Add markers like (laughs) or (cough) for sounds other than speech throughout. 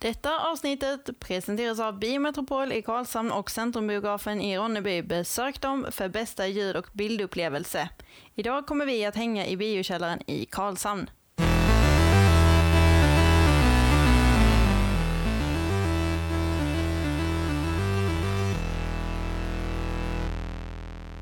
Detta avsnittet presenteras av Biometropol i Karlshamn och Centrumbiografen i Ronneby. Besök dem för bästa ljud och bildupplevelse. Idag kommer vi att hänga i biokällaren i Karlshamn.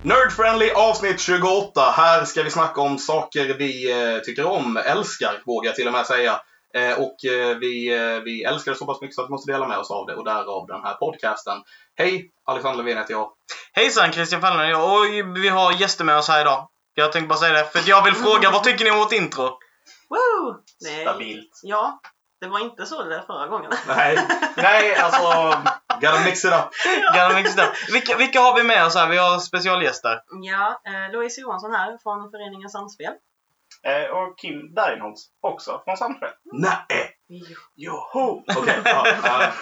Nerdfriendly avsnitt 28. Här ska vi snacka om saker vi eh, tycker om, älskar vågar jag till och med säga. Eh, och eh, vi, eh, vi älskar det så pass mycket så att vi måste dela med oss av det och därav den här podcasten. Hej! Alexander Levin heter jag. Hejsan Christian Fallner och vi har gäster med oss här idag. Jag tänkte bara säga det, för jag vill fråga vad tycker ni om vårt intro? Woo! Nej. Stabilt. Ja, det var inte så det lät förra gången. Nej, nej alltså, gotta mix it up. Gotta mix it up. Vilka, vilka har vi med oss här? Vi har specialgäster. Ja, eh, Louise Johansson här från föreningen Samspel. Eh, och Kim Bergenholtz också från Samspel. Nej! Jo. Joho! Okej, ja, ja.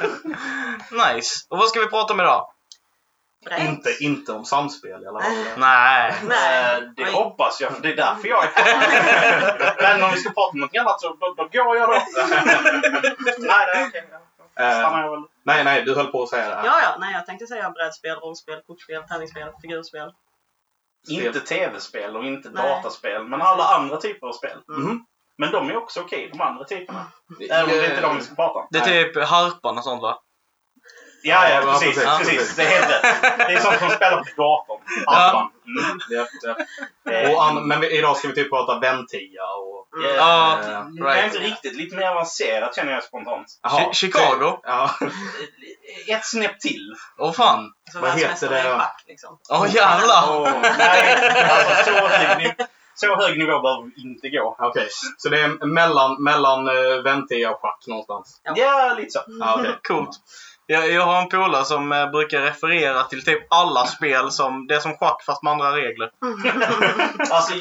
(laughs) Nice. Och vad ska vi prata om idag? Inte, inte om samspel i alla fall. Nej. Nej. Eh, det Oj. hoppas jag, för det är därför jag är här. (laughs) Men om vi ska prata om något annat så då, då går jag då. (laughs) nej, nej, okej. Eh, Stannar jag väl. nej, nej, du höll på att säga det här. Ja, ja, nej, jag tänkte säga brädspel, rollspel, kortspel, tärningsspel, figurspel. Inte tv-spel och inte Nej. dataspel, men alla andra typer av spel. Mhm. Men de är också okej, de andra typerna. Även om det inte är de vi ska prata om. Det är typ harpan och sånt va? Ja, ja, Ja, precis. precis. precis. Det är helt rätt. Det är sånt som spelar på datorn. Arpan. Mm. Ja, ja. Och an, men idag ska vi typ prata Ventia och... Mm. Ja, Eh, Det är right. inte riktigt. Lite mer avancerat känner jag spontant. Chi- Chicago? Ja. Ett snäpp till. Åh fan. Så Vad heter det? i schack liksom. Åh jävlar. Åh, nej, alltså så hög, så hög nivå behöver vi inte gå. Okej, så det är mellan, mellan uh, Ventia och schack någonstans? Ja. Ja, lite så. Ja, okej. (laughs) Coolt. Jag, jag har en polare som eh, brukar referera till typ alla spel som det är som schack fast med andra regler. (laughs) Alltså,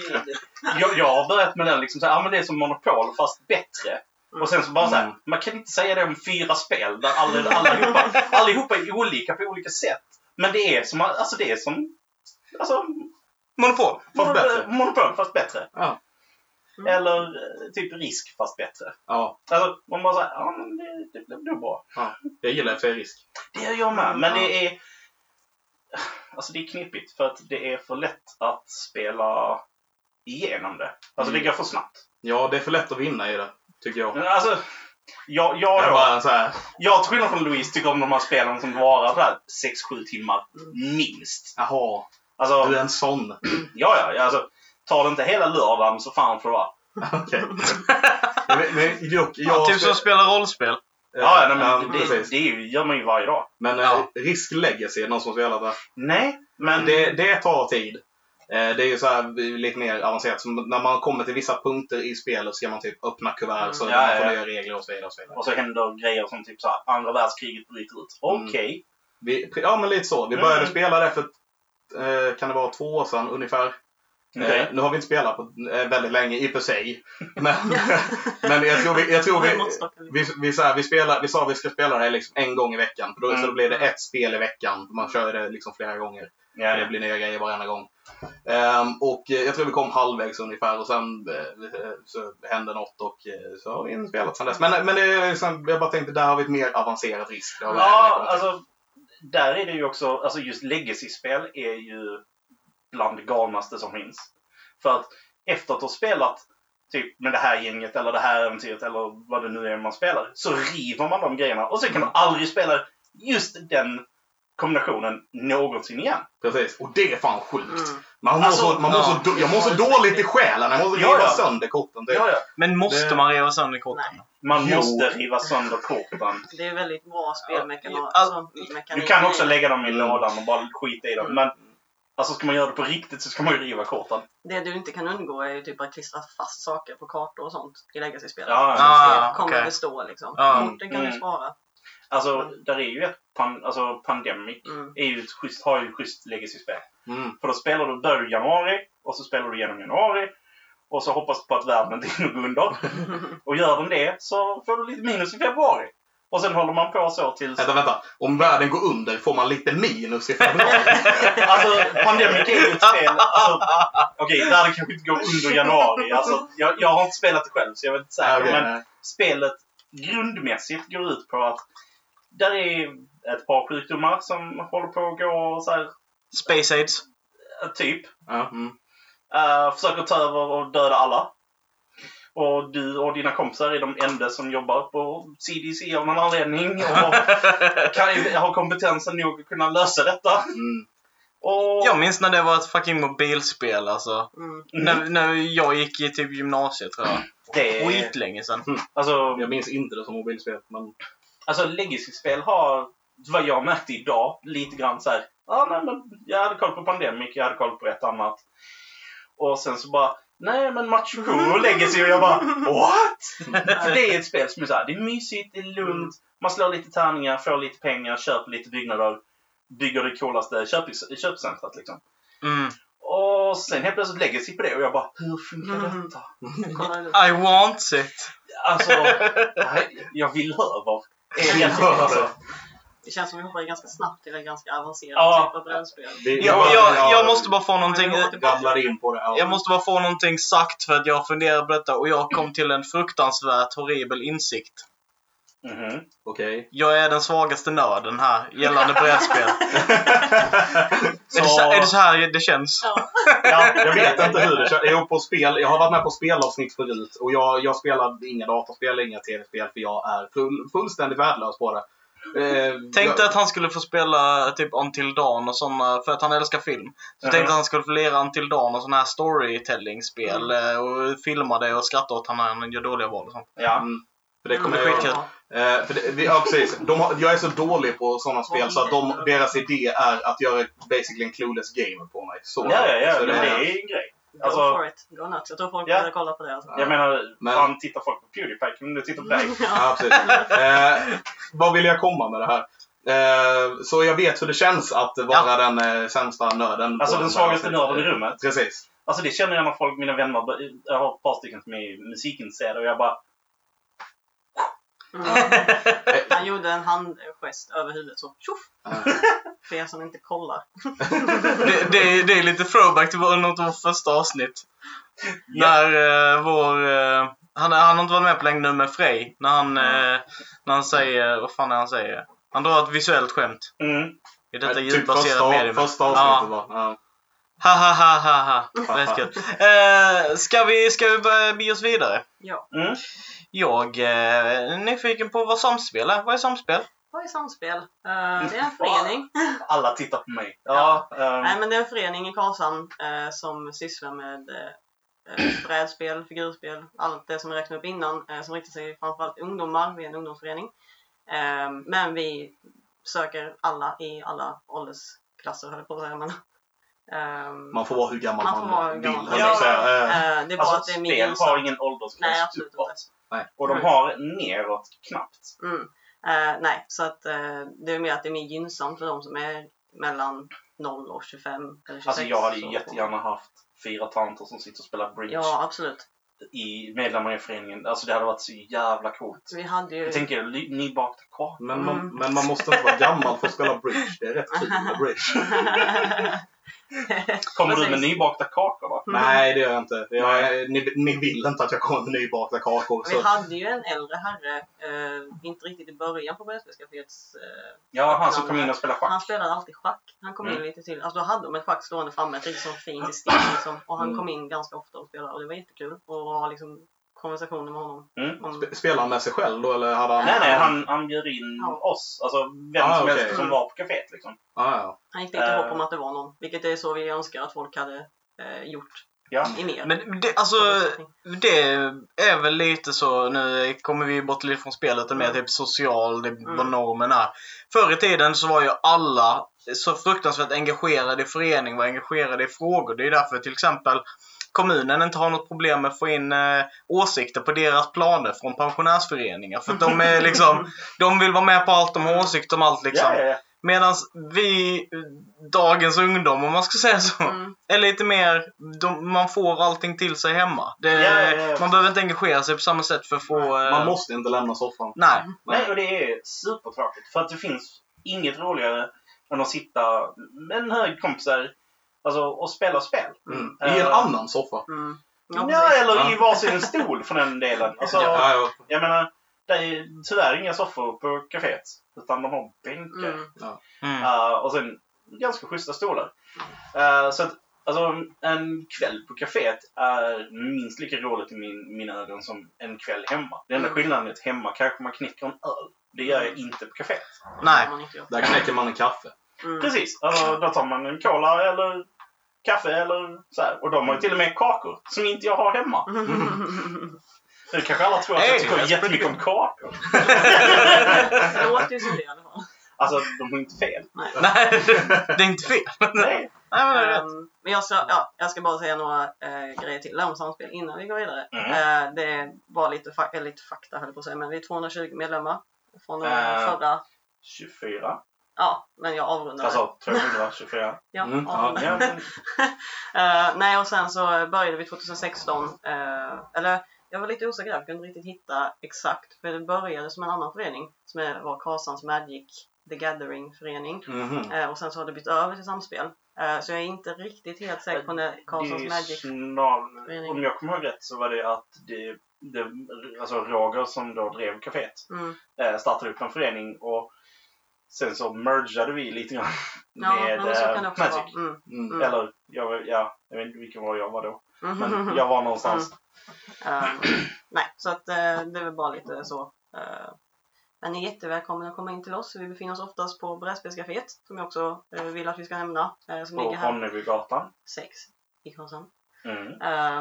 jag, jag har börjat med den liksom så här, ja men det är som Monopol fast bättre. Och sen så bara så här, Mm. man kan inte säga det om fyra spel där alla, allihopa, allihopa är olika på olika sätt. Men det är som, alltså det är som, alltså, Monopol. Fast bättre. Monopol, Monopol fast bättre. Ja. Mm. Eller eh, typ risk fast bättre. Ja, Alltså, man bara säger, ja men det, det, det blir bra. jag gillar för sig risk. Det gör jag med, men Ja. det är... (sighs) Alltså det är knepigt för att det är för lätt att spela igenom det. Alltså Mm. det går för snabbt. Ja, det är för lätt att vinna i det, tycker jag. Men Alltså, jag, Jag jag, bara så här, jag till skillnad från Louise tycker om de här spelen som varar så här 6-7 timmar minst. jaha, Alltså, du är en sån. (clears throat) ja, ja, alltså, tar det inte hela lördagen så fan får det vara. (laughs) Okej. Men, men, jag, Ja, typ som att spela rollspel. Ja, ja, nej, men det, precis. det är ju- gör man ju varje dag. Men Ja. eh, Risk Legacy, någon som spelat det? Nej, men... Det, det tar tid. Eh, Det är ju så här lite mer avancerat. Som när man kommer till vissa punkter i spelet ska man typ öppna kuvert Mm. så Ja, man får ja. nya regler och så vidare. Och så vidare. Och så händer grejer som typ så här, andra världskriget bryter ut. Mm. Okej. Vi, ja, men lite så. Vi Mm. började spela det för, eh, kan det vara två år sedan ungefär. Okej. Eh, nu har vi inte spelat på eh, väldigt länge i och för sig. Men, (laughs) men jag tror vi, jag tror vi, vi, vi, så här, vi, spelar, vi sa att vi ska spela det liksom en gång i veckan. För då, Mm. Så då blir det ett spel i veckan. Man kör det liksom flera gånger. Ja, Det blir nya grejer varenda gång. Ehm, och eh, jag tror vi kom halvvägs ungefär och sen eh, så hände något och eh, så har vi inte spelat sen dess. Men, men det liksom, jag bara tänkte, där har vi ett mer avancerat risk. Ja, alltså där är det ju också, alltså just legacy-spel är ju bland det galnaste som finns. För att efter att ha spelat typ med det här gänget eller det här äventyret eller vad det nu är man spelar så river man de grejerna och sen kan man aldrig spela just den kombinationen någonsin igen. Precis. Och det är fan sjukt. Mm. Man mår Alltså, så, man mår ja. så, jag mår så dåligt i själen. Jag måste Ja, riva ja. sönder korten. typ. Det, Ja, ja. Men måste Det- man riva sönder korten? Nej. Man Jo. måste riva sönder korten. Det är väldigt bra spelmekanik. Ja, Alltså, Du kan också lägga dem i Mm. lådan och bara skita i dem. Men alltså ska man göra det på riktigt så ska man ju riva korten. Det du inte kan undgå är ju typ att klistra fast saker på kartor och sånt i legacy-spel. Ja, Ah, det kommer okej. bestå liksom. Ja. Korten kan du Mm. spara. Alltså, där är ju ett pan, alltså, Pandemic Mm. är ju ett schysst, har ju ett schysst legacy-spel. Mm. För då spelar du, börjar du i januari och så spelar du genom januari och så hoppas du på att världen inte hinner gå under. (laughs) Och gör den det så får du lite minus i februari. Och sen håller man på så tills... Vänta, vänta. Om världen går under får man lite minus i februari. (laughs) Alltså, Pandemic är ju ett spel... Alltså, Okej, världen kanske inte går under januari. Alltså, jag, jag har inte spelat det själv så jag vet inte säkert. Okej, men nej. spelet grundmässigt går ut på att där är ett par sjukdomar som håller på att gå så här, Space Aids. typ. Mm. Uh, försöker ta över och döda alla. Och du och dina kompisar är de enda som jobbar på CDC av någon anledning och (laughs) kan, har kompetensen nog att kunna lösa detta. Mm. Och, Jag minns när det var ett fucking mobilspel alltså. Mm. När, när jag gick i typ gymnasiet tror jag. det Skitlänge sedan. alltså, Jag minns inte det som mobilspel, men alltså Legacy-spel har, vad jag märkte idag, lite grann så här. Ja, nej, men jag hade koll på Pandemic, jag hade koll på ett annat. Och sen så bara, nej men Machu Picchu och Legacy och jag bara, what? det är ett spel som är så här, det är mysigt, det är lugnt, man slår lite tärningar, får lite pengar, köper lite byggnader, bygger det coolaste köp, köpcentret liksom. Mm. Och sen helt plötsligt Legacy på det och jag bara, hur funkar Mm. detta? Nu. I want it. Alltså, jag vill över. Egentligen, alltså. Det känns som vi hoppar ganska snabbt till en ganska avancerad Ja. typ av brädspel. Jag, jag, jag måste bara få någonting... in på det. Ja. Jag måste bara få någonting sagt för att jag funderar på detta och jag kom till en fruktansvärt horribel insikt. Mhm. Okej. Jag är den svagaste nörden här gällande brädspel. (laughs) Är, Så- det så, är det så här det känns? Ja. Ja, jag vet inte hur det känns. Jag, på spel, jag har varit med på spelavsnitt förut och jag, jag spelar inga dataspel, inga tv-spel för jag är full, fullständigt värdelös på det. Eh, Tänkte jag, att han skulle få spela typ Until Dawn och såna, för att han älskar film. Så Mhm. tänkte att han skulle få lira Until Dawn och såna här storytelling-spel eh, och filma det och skratta åt han när han gör dåliga val och sånt. Ja. Mm. För det kommer Mm, jag skitkul. Eh, för det, vi- ja, precis. De har, jag är så dålig på sådana spel så att de, deras idé är att göra basically en clueless gamer på mig. Så, Ja, ja, ja. så men det är en grej. Go Alltså, for it. Go nuts. Jag tror folk Ja. börjar kolla på det. Alltså. jag menar, Men- fan tittar folk på Pewdiepie kan du titta på dig. (laughs) Ja, precis. Eh, vad vill jag komma med det här? Eh, så jag vet hur det känns att vara den eh, sämsta nörden. Alltså på- den svagaste nörden i rummet. Precis. Alltså det känner jag när folk, mina vänner, jag har ett par stycken som är musikintresserade och jag bara Mm. (laughs) Han gjorde en handgest över huvudet så tjoff! För er som inte kollar. (laughs) Det, det, är- det är lite throwback till något av vårt första avsnitt. När eh, vår... Eh, han, han har inte varit med på länge nu med Frej. När han, eh, när han säger... Vad fan är han säger? Han drar ett visuellt skämt. mm. I detta typ ljudbaserade första, medium. första Ja. avsnittet va? Ja. Ha ha ha ha ha. Rätt kul. (laughs) Ska, vi, ska vi börja bege oss vidare? Ja. Mm. Jag eh, är nyfiken på vad samspel är. Vad är samspel? Vad är samspel? Eh, det är en förening. (laughs) Alla tittar på mig. Ja, ehm, Nej, men det är en förening i Karlshamn eh, som sysslar med brädspel, figurspel, allt det som jag räknade upp innan som riktar sig framförallt ungdomar. Vi är en ungdomsförening. Eh, men vi söker alla i alla åldersklasser, höll jag på att säga. Men, ehm, Man får vara hur gammal Man man, vill. att säga. Eh, eh, det är bara att alltså det är min spel har ingen åldersgräns Nej, absolut uppåt. Inte. Och de Mm. har neråt knappt. Mm. Eh, nej, så att eh, det är mer att det är mer gynnsamt för de som är mellan 0 och 25 eller 26. Alltså jag hade ju jättegärna haft fyra tanter som sitter och spelar bridge Ja, absolut. i medlemmar i föreningen. Alltså det hade varit så jävla coolt. Vi hade ju... Jag tänker nybakta kakor. Men man, Mm. men man måste inte vara gammal för att spela bridge. Det är rätt kul med bridge. (laughs) (laughs) Kommer du med nybakta kakor då? Mm. Nej, det gör jag inte. Jag, ni, ni vill inte att jag kommer med nybakta kakor. Vi Så. hade ju en äldre herre, eh, inte riktigt i början på brädspelscaféets... Eh, Ja, han som kom in och spelade han schack. spelade alltid schack. Han kom in Mm. lite till. Alltså då hade de ett schack stående framme, ett riktigt så fint i stil liksom. Och han Mm. kom in ganska ofta och spelade och det var jättekul. Och ha liksom konversationer med honom. Mm. Om, Spe- Spelar han med sig själv då eller hade han... Nej, nej, han, han bjöd in Ja. oss. Alltså vem Ah, som okej. helst som var på kaféet liksom. Ah, ja. han gick dit i Eh. hopp om att det var någon. Vilket är så vi önskar att folk hade eh, gjort Ja. i mer. Men det, alltså, det är väl lite så, nu kommer vi bort lite från spelet, och mer Mm. typ social, det, vad Mm. normen är. Förr i tiden så var ju alla så fruktansvärt engagerade i förening, var engagerade i frågor. Det är därför till exempel kommunen inte har något problem med att få in eh, åsikter på deras planer från pensionärsföreningar. För de är liksom, (laughs) de vill vara med på allt, de har åsikter om allt liksom. Ja, ja, ja. Medan vi, dagens ungdom om man ska säga så, Mm. är lite mer, de, man får allting till sig hemma. Det, Ja, ja, ja. Man behöver inte engagera sig på samma sätt för att få... eh, Man måste inte lämna soffan. Nej. Nej, och det är supertråkigt. För att det finns inget roligare än att sitta med en hög kompisar alltså, och spela spel. Mm. Eh, I en annan soffa. Mm. Ja, precis. eller Ja. i varsin stol för den delen. Alltså, Ja, ja. Jag menar, det är tyvärr inga soffor på kaféet. Utan de har bänkar. Mm. Mm. Uh, och sen ganska schyssta stolar. Uh, så att, alltså, en kväll på kaféet är minst lika roligt i min, mina ögon som en kväll hemma. Den enda Mm. skillnaden är att hemma kanske man knäcker en öl. Det gör jag inte på kaféet. Nej. Där knäcker man en kaffe. Mm. Precis. Alltså, då tar man en cola eller kaffe eller så här. Och de har ju till och med kakor som inte jag har hemma. Så (laughs) det kanske alla tror att Hey, jag tycker jättemycket om kakor. Det låter ju som det i alla fall. Alltså, de har inte fel. Nej, (laughs) det är inte fel. (laughs) Nej. Nej, men det är rätt. Ehm, men jag ska, ja, jag ska bara säga några eh, grejer till om samspel innan vi går vidare. Mm. Eh, det var lite, fa- lite fakta höll på att säga, men vi är 220 medlemmar från eh, Eh. förra. 24. Ja, men jag avrundar. Alltså 224. (laughs) ja, Mm, ja, men, (laughs) Eh, nej, och sen så började vi 2016. eh, eller jag var lite osäker där, jag kunde inte riktigt hitta exakt. För det började som en annan förening som var Karlshamns Magic The Gathering-förening. Mhm. Eh, och sen så har det bytt över till samspel. Så jag är inte riktigt helt säker på när Karlshamns Magic... snar, förening. om jag kommer ihåg rätt så var det att det, det, alltså Roger som då drev kaféet Mm. startade upp en förening och sen så mergade vi lite grann (laughs) Ja, med kan eh, Magic. Mm. Mm. Mm. Eller, jag, ja, jag vet inte vilken var jag var då. Mm. Men (laughs) jag var någonstans. Eh, nej, så att eh, det är väl bara lite så. Eh, men ni är jättevälkomna att komma in till oss. Vi befinner oss oftast på Brädspelscaféet som jag också eh, vill att vi ska nämna. eh, som På ligger här Ronnebygatan. 6 i Karlshamn. Mm.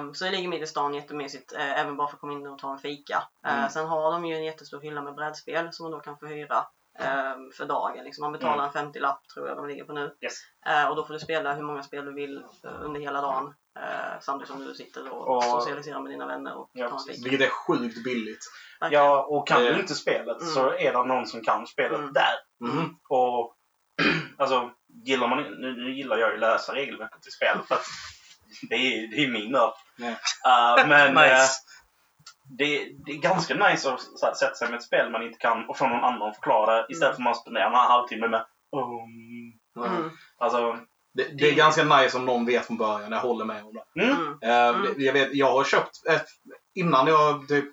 Um, så det ligger mitt i stan jättemysigt, eh, även bara för att komma in och ta en fika. Eh, Mm. sen har de ju en jättestor hylla med brädspel som man då kan få hyra ehm, för dagen. Liksom man betalar en 50-lapp tror jag de ligger på nu. Mm. Yes. Eh, och då får du spela hur många spel du vill eh, under hela dagen. eh, samtidigt som du sitter och, Och- socialiserar med dina vänner och Ja, tar en. Vilket är sjukt billigt. Verkligen. Ja, och kan du Eh. inte spelet Mm. så är det någon som kan spelet Mm. där. Mhm. Och (clears throat) alltså, gillar man nu, nu gillar jag ju läsa regelverket till spel för att det är, är min nörd. Ja. Uh, men (laughs) Nice. Det, det är ganska nice att så här, sätta sig med ett spel man inte kan och få någon annan förklara istället för att man spenderar en halvtimme med um, Mm. Alltså, Det, det är ganska nice om någon vet från början. Jag håller med om det. mm. Mm. Eh, Mm. Jag, vet, jag har köpt, ett, innan jag typ,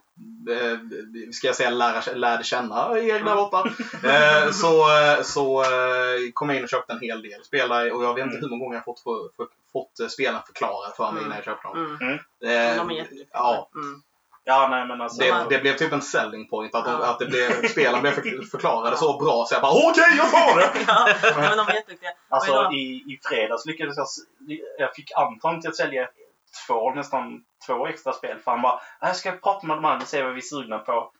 eh, ska jag säga lära, lärde känna er där borta, så, så eh, kom jag in och köpte en hel del spel och jag vet inte Mm. hur många gånger jag fått, för, för, fått spelen förklarade för mig Mm. när jag köpte dem. Mm. Eh, Men de är jättelyckliga. ja, Mm. Ja, nej men alltså. det, man- det blev typ en selling point att, Ja. att det blev, (laughs) spelen blev för, förklarade så bra så jag bara okej, jag tar det! (laughs) ja, men de är jätteduktiga. Alltså idag- i, i fredags lyckades jag, jag fick Anton till att sälja två, nästan två extra spel. För han bara, jag ska prata med de andra och se vad vi är sugna på.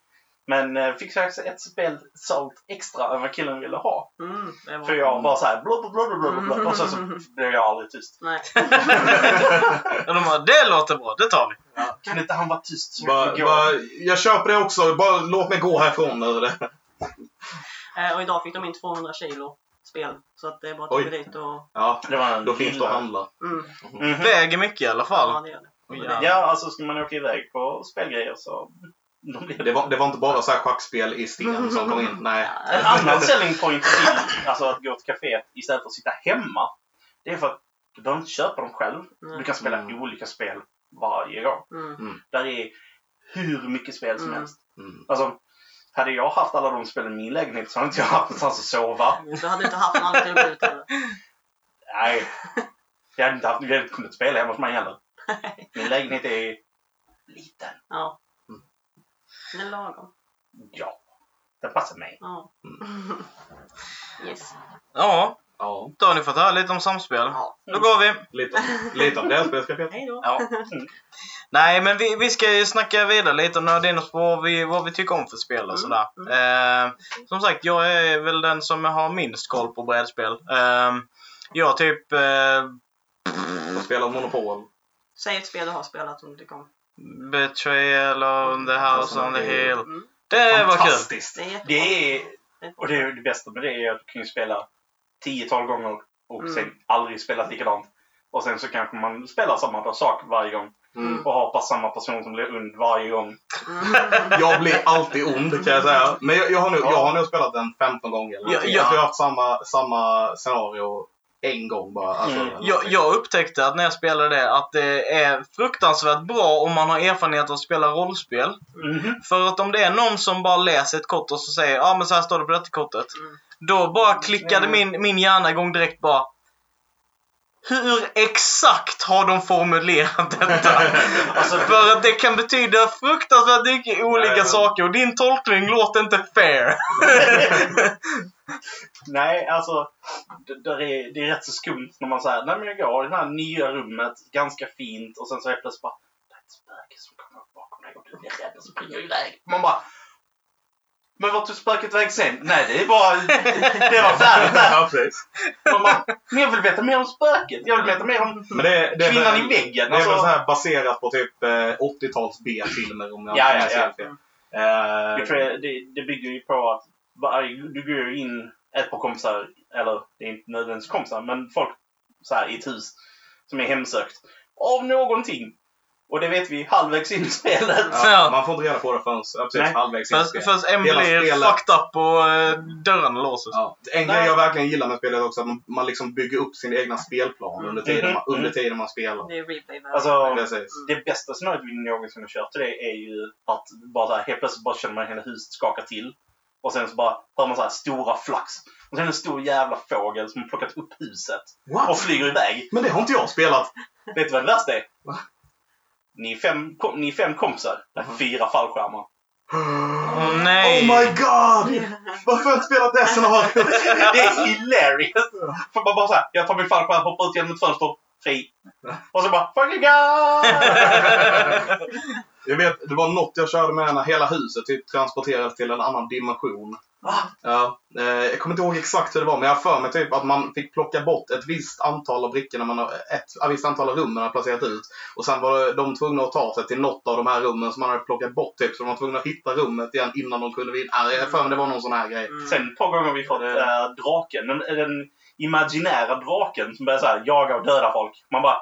Men eh, fick faktiskt ett spel sålt extra än vad killen ville ha. Mm, var... För jag var såhär bla bla bla bla bla och sen så blev jag aldrig tyst. Nej. (laughs) Och de bara, det låter bra, det tar vi. Kan inte han vara tyst så Bara, jag går? bara, jag köper det också, bara låt mig gå härifrån nu. (laughs) Eh, och idag fick de in 200 kilo spel. Så att det är bara att åka dit och... Ja, Det var en då finns det att handla. Mm, Mhm. Väger mycket i alla ja, fall. det gör det. Ja. Ja, alltså ska man åka iväg på spelgrejer så Det var, det var inte bara så här schackspel i sten som kom in. Nej. En annan selling point i alltså att gå till kaféet istället för att sitta hemma. Det är för att du behöver inte köpa dem själv. Du kan spela Mm. olika spel varje gång. Mm. Där är hur mycket spel som Mm. helst. Mm. Alltså, hade jag haft alla de spelen i min lägenhet så hade inte jag haft någonstans att sova. Du hade inte haft en annan att gå ut heller. Nej. Jag hade inte, haft, jag hade inte kunnat spela hemma hos mig heller. Min lägenhet är liten. Ja. Mm. Den är lagom. Ja. Den passar mig. Ja. Yes. Ja, Ja, då har ni fått höra lite om samspel. Ja. Då går vi. lite, lite om det spelskapet. Hej då. Ja. Nej, men vi, vi ska ju snacka vidare lite om Nördinus på vad vi, vad vi tycker om för spel och Mm, sådär. Eh, som sagt, jag är väl den som har minst koll på brädspel. Eh, jag typ... Eh, Och spelar Monopol. Säg ett spel du har spelat som du tycker om. Betrayal on the House on the Hill. Mm. Det var kul! Fantastiskt! Det är. Det är, och det, är det bästa med det är att du kan ju spela 10-12 gånger och Mm. sen aldrig spela likadant. Och sen så kanske man spelar samma sak varje gång. Mm. Och har samma person som blir ond varje gång. Mm. Jag blir alltid ond kan jag säga. Men jag, jag, har, nu, jag har nu spelat den 15 gånger. eller Ja, någonting. ja. Jag tror jag har haft samma, samma scenario en gång bara. Alltså, Mm. Jag, jag upptäckte att när jag spelade det att det är fruktansvärt bra om man har erfarenhet av att spela rollspel. Mhm. För att om det är någon som bara läser ett kort och så säger ja ah, men så här står det på detta kortet. Mm. Då bara klickade Mm. min, min hjärna igång direkt bara. Hur exakt har de formulerat detta? (laughs) alltså, för att det kan betyda fruktansvärt mycket olika Nej, saker och din tolkning låter inte fair. (laughs) Nej, alltså det, är, det är rätt så skumt när man säger nej men jag går i det här nya rummet, ganska fint och sen så helt plötsligt bara det är ett spöke som kommer upp bakom dig och du blir rädd och springer iväg. Man bara men vart tog spöket väg sen? Nej, det är bara... Det var färdigt där. Ja, precis. Man men jag vill veta mer om spöket. Jag vill veta mer om Men det, det kvinnan väl- i väggen. Det är väl Alltså, så här baserat på typ eh, 80-tals B-filmer om jag Ja, ja, ja. fel. Eh, jag tror det, det bygger ju på att du går ju in ett par kompisar, eller det är inte nödvändigtvis kompisar, men folk så här, i ett hus som är hemsökt av någonting. Och det vet vi halvvägs in i spelet. ja, Ja. Man får inte reda på det förrän Nej. halvvägs in i spelet. först en Hela blir spelet- fucked up och eh, dörrarna låses. Ja. En Nej. grej jag verkligen gillar med spelet också är att man, man liksom bygger upp sin egna spelplan under tiden, Mhm. man, under tiden man spelar. Det är replay. Alltså, Precis. det bästa scenariot vi någonsin har kört till det är ju att bara så här, helt plötsligt bara känner man hela huset skaka till. Och sen så bara hör man så här stora flax. Och sen en stor jävla fågel som har plockat upp huset och What? flyger iväg. Men det har inte jag spelat. Vet du vad det värsta är? Ni är fem, kom, ni är fem kompisar. Är fyra fallskärmar. Åh nej! Oh my god! Varför har jag inte spelat det scenariot? (laughs) Det är hilarious! För man bara såhär, jag tar min fallskärm, hoppar ut genom ett fönster, fri. Och så bara, fucking god! (laughs) Jag vet, det var något jag körde med när hela huset typ transporterades till en annan dimension. Va? Ja, eh, jag kommer inte ihåg exakt hur det var, men jag har för mig typ att man fick plocka bort ett visst antal av brickorna, man har, ett, ett visst antal av rummen man har placerat ut. Och sen var de tvungna att ta sig till något av de här rummen som man hade plockat bort, typ. Så de var tvungna att hitta rummet igen innan de kunde vinna. Jag har för mig det var någon sån här grej. Mm. Sen ett par gånger har vi fått äh, draken, den, den imaginära draken som börjar såhär jaga och döda folk. Man bara,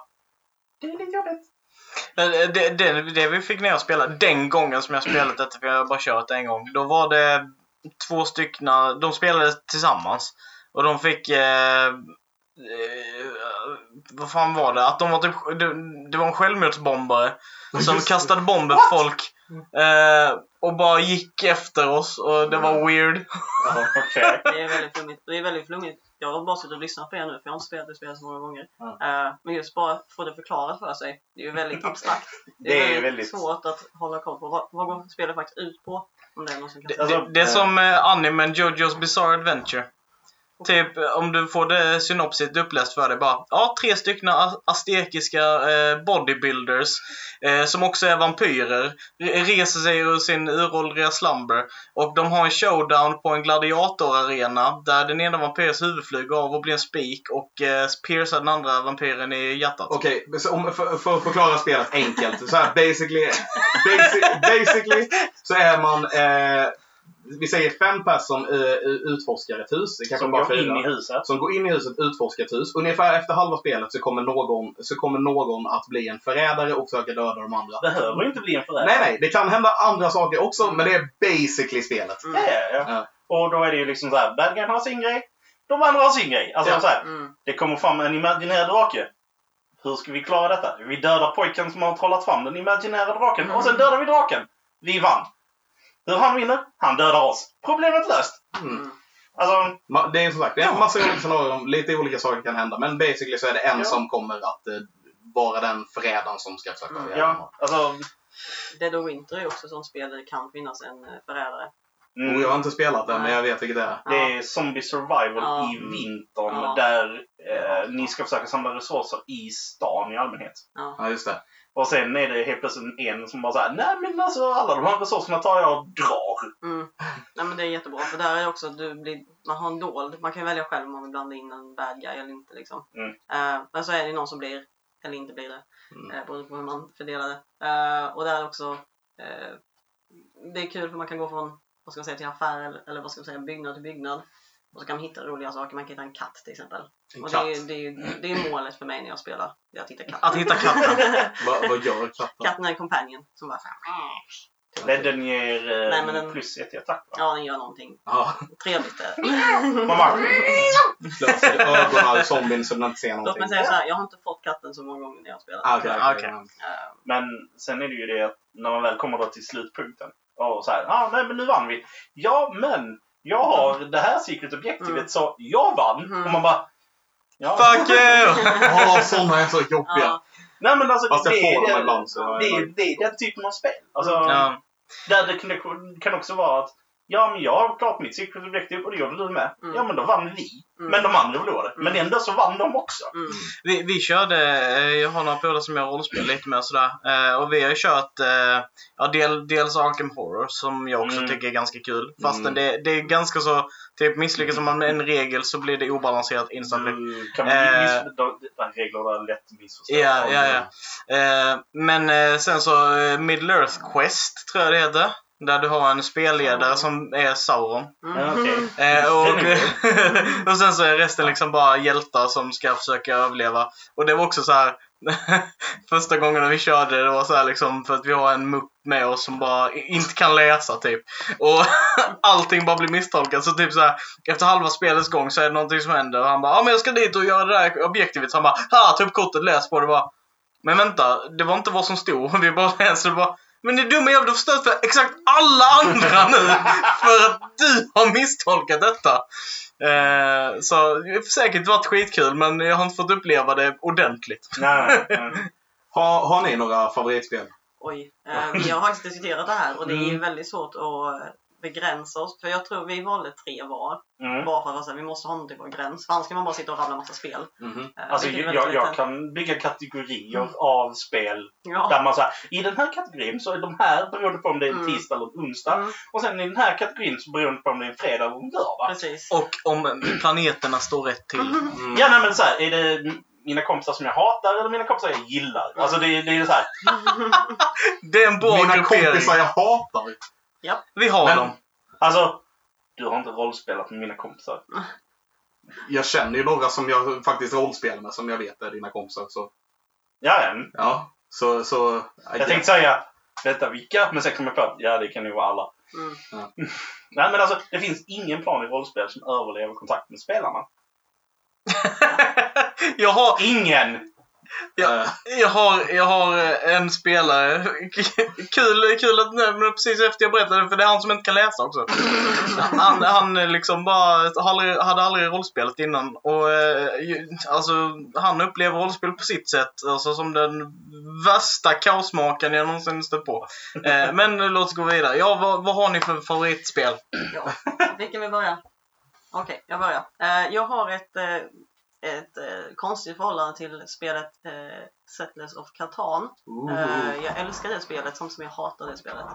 det är lite jobbigt. Eh, Det, det, det vi fick ner och spela den gången som jag spelat detta, för jag har bara kört en gång. Då var det två stycken, de spelade tillsammans. Och de fick... Eh, eh, vad fan var det? Att de var typ, det, det var en självmordsbombare (laughs) som Just det. kastade bomber på folk. Eh, och bara gick efter oss och det var weird. (laughs) Ja, okej. Det är väldigt flummigt. Det är väldigt flummigt. Jag har bara suttit och lyssnat på er nu för jag har inte spelat det spelet så många gånger. Eh, men just bara få det förklarat för sig. Det är ju väldigt (laughs) abstrakt. Det är, Det är väldigt, väldigt- svårt att hålla koll på. Vad, vad går spelet faktiskt ut på? Om det är någon som kan Det, det, det är som eh, animen Jojo's Bizarre Adventure. Typ om du får det synopsit uppläst för dig bara. Ja, tre stycken aztekiska eh, bodybuilders eh, som också är vampyrer reser sig ur sin uråldriga slumber och de har en showdown på en gladiatorarena där den ena vampyrens huvud flyger av och blir en spik och eh, piercar den andra vampyren i hjärtat. Okej, okay, om- för, för att förklara spelet enkelt. Så här, basically, basic, basically så är man, eh, vi säger fem personer som eh, utforskar ett hus. Kanske Som bara går in fyra. i huset. Som går in i huset, utforskar ett hus. Ungefär efter halva spelet så kommer någon, så kommer någon att bli en förrädare och försöka döda de andra. Behöver inte bli en förrädare. Nej, nej, det kan hända andra saker också, men det är basically spelet. Mm. Ja, ja, ja. Och då är det ju liksom såhär, bad guyn har sin grej, de andra har sin grej. Alltså Ja. så här, Mm. det kommer fram en imaginär drake. Hur ska vi klara detta? Vi dödar pojken som har trollat fram den imaginära draken och sen dödar vi draken. Vi vann. Hur han vinner? Han dödar oss. Problemet löst. Mm. Alltså, Ma- Det är som sagt, det är en massa olika scenarion, lite olika saker kan hända. Men basically så är det en Ja. som kommer att eh, vara den förrädaren som ska försöka Mm. göra ja, alltså. Dead of Winter är också sånt spel där det kan finnas en eh, förrädare. Och jag har Mm, inte spelat det, men jag vet vilket det är. det är zombie survival Ja. i vintern Ja. där eh, ni ska försöka samla resurser i stan i allmänhet. Ja, just det. Och sen är det helt plötsligt en som bara såhär, nej men alltså alla de här resurserna tar jag och drar. Mm. Nej, men det är jättebra för där är också att du blir, man har en dold, man kan välja själv om man vill blanda in en bad guy eller inte liksom. Mm. Eh, men så är det någon som blir, eller inte blir det, Mm. eh, beroende på hur man fördelar det. Eh, och där är också, eh, det är kul för man kan gå från, vad ska man säga, till affär eller, eller vad ska man säga, byggnad till byggnad. Och så kan man hitta roliga saker, man kan hitta en katt till exempel. En Och katt. det är, det, är, det är målet för mig när jag spelar, det är att hitta katten. Att hitta katten. (laughs) Vad, vad gör katten? Katten är en companion som bara såhär, Ledden ger eh, Nej, men den- plus ett i attack va? Ja, den gör någonting Ja, trevligt. (laughs) är det. Man bara, ögonen av zombien så den inte ser Låt mig någonting. säga så här, jag har inte fått katten så många gånger när jag har spelat. Ah, Ah, okej. okej. Eh, Men sen är det ju det att när man väl kommer då till slutpunkten och så här, ah, nej men nu vann vi. Ja, men jag har det här secret objektivet Mm. så jag vann. Mm. Och man bara, ja. Fuck you! (laughs) Ja, sådana är så jobbiga. ja, Nej men alltså Fast jag det, får dem är det, ibland så... det, är, det är den typen av spel. Alltså, Ja. Där det kan, det kan också vara att Ja, men jag har klart mitt secret objective och det gjorde du med. Mm. Ja, men då vann vi. Mm. Men de andra förlorade. Men Mm. ändå så vann de också. mm, Vi, vi körde, eh, jag har några polare som gör rollspel lite mer sådär. Eh, och vi har ju kört eh, ja, del, dels Arkham Horror som jag också Mm. tycker är ganska kul. Fastän Mm. det, det är ganska så, typ misslyckas man med en regel så blir det obalanserat instantly. Du kan Eh. miss, reglerna är lätt missförstådda. Ja, ja, ja. Men sen så Middle Earth Quest tror jag det heter. Där du har en spelledare som är Sauron. mm. Eh, och, (laughs) och sen så är resten liksom bara hjältar som ska försöka överleva. Och det var också så här (laughs) första gången vi körde, det var så här liksom för att vi har en mupp med oss som bara inte kan läsa typ. Och (laughs) allting bara blir misstolkat. Så typ så här efter halva spelets gång så är det någonting som händer och han bara ja men jag ska dit och göra det där objektivet. Så han bara ha ta upp kortet, läs på det bara. Men vänta, det var inte vad som stod. Vi bara läste och bara men det är dumma jävla förstört för exakt alla andra nu (laughs) för att du har misstolkat detta. Eh, så det har säkert varit skitkul men jag har inte fått uppleva det ordentligt. Nej, nej. (laughs) Har, har ni några favoritspel? Oj, eh, vi har faktiskt diskuterat det här och det är Mm. väldigt svårt att begränsa oss. För jag tror vi valde tre var. Mm. Bara för att säga, vi måste ha någon typ av gräns. För annars ska man bara sitta och rabbla massa spel. Eh, Alltså, jag, jag lätt. kan bygga kategorier Mm. av spel Ja. där man säger i den här kategorin så är de här beroende på om det är en Mm. tisdag eller en onsdag. Mm, Och sen i den här kategorin så beroende på om det är en fredag eller en lördag. precis. Och om planeterna står rätt till. Mm. Ja, nej, men så här, är det mina kompisar som jag hatar eller mina kompisar jag gillar? Alltså det, det är så här. (laughs) Det är en bra Mina gruppering. kompisar jag hatar. Vi har Men- dem. Alltså, du har inte rollspelat med mina kompisar. Jag känner ju några som jag faktiskt rollspelar med som jag vet är dina kompisar. Så, Ja, ja. ja. Så, så, Jag tänkte säga, vänta vilka? Men sen kom jag på att ja, det kan ju vara alla. Mm. (laughs) Nej, men alltså det finns ingen plan i rollspel som överlever kontakt med spelarna. (laughs) jag har, Ingen! Eh, jag har, jag har eh, en spelare. (laughs) Kul, kul att nämna precis efter jag berättade för det är han som inte kan läsa också. Han, han eh, liksom bara har aldrig, hade aldrig rollspelat innan. Och alltså han upplever rollspel på sitt sätt. Alltså som den värsta kaosmakaren jag någonsin stött på. Men låt oss gå vidare. Ja, vad, vad har ni för favoritspel? Ja. Vilken vill börja? Okej, jag börjar. Jag har ett, ett eh, konstigt förhållande till spelet eh, Settlers of Catan. Eh, jag älskar det spelet som som jag hatar det spelet.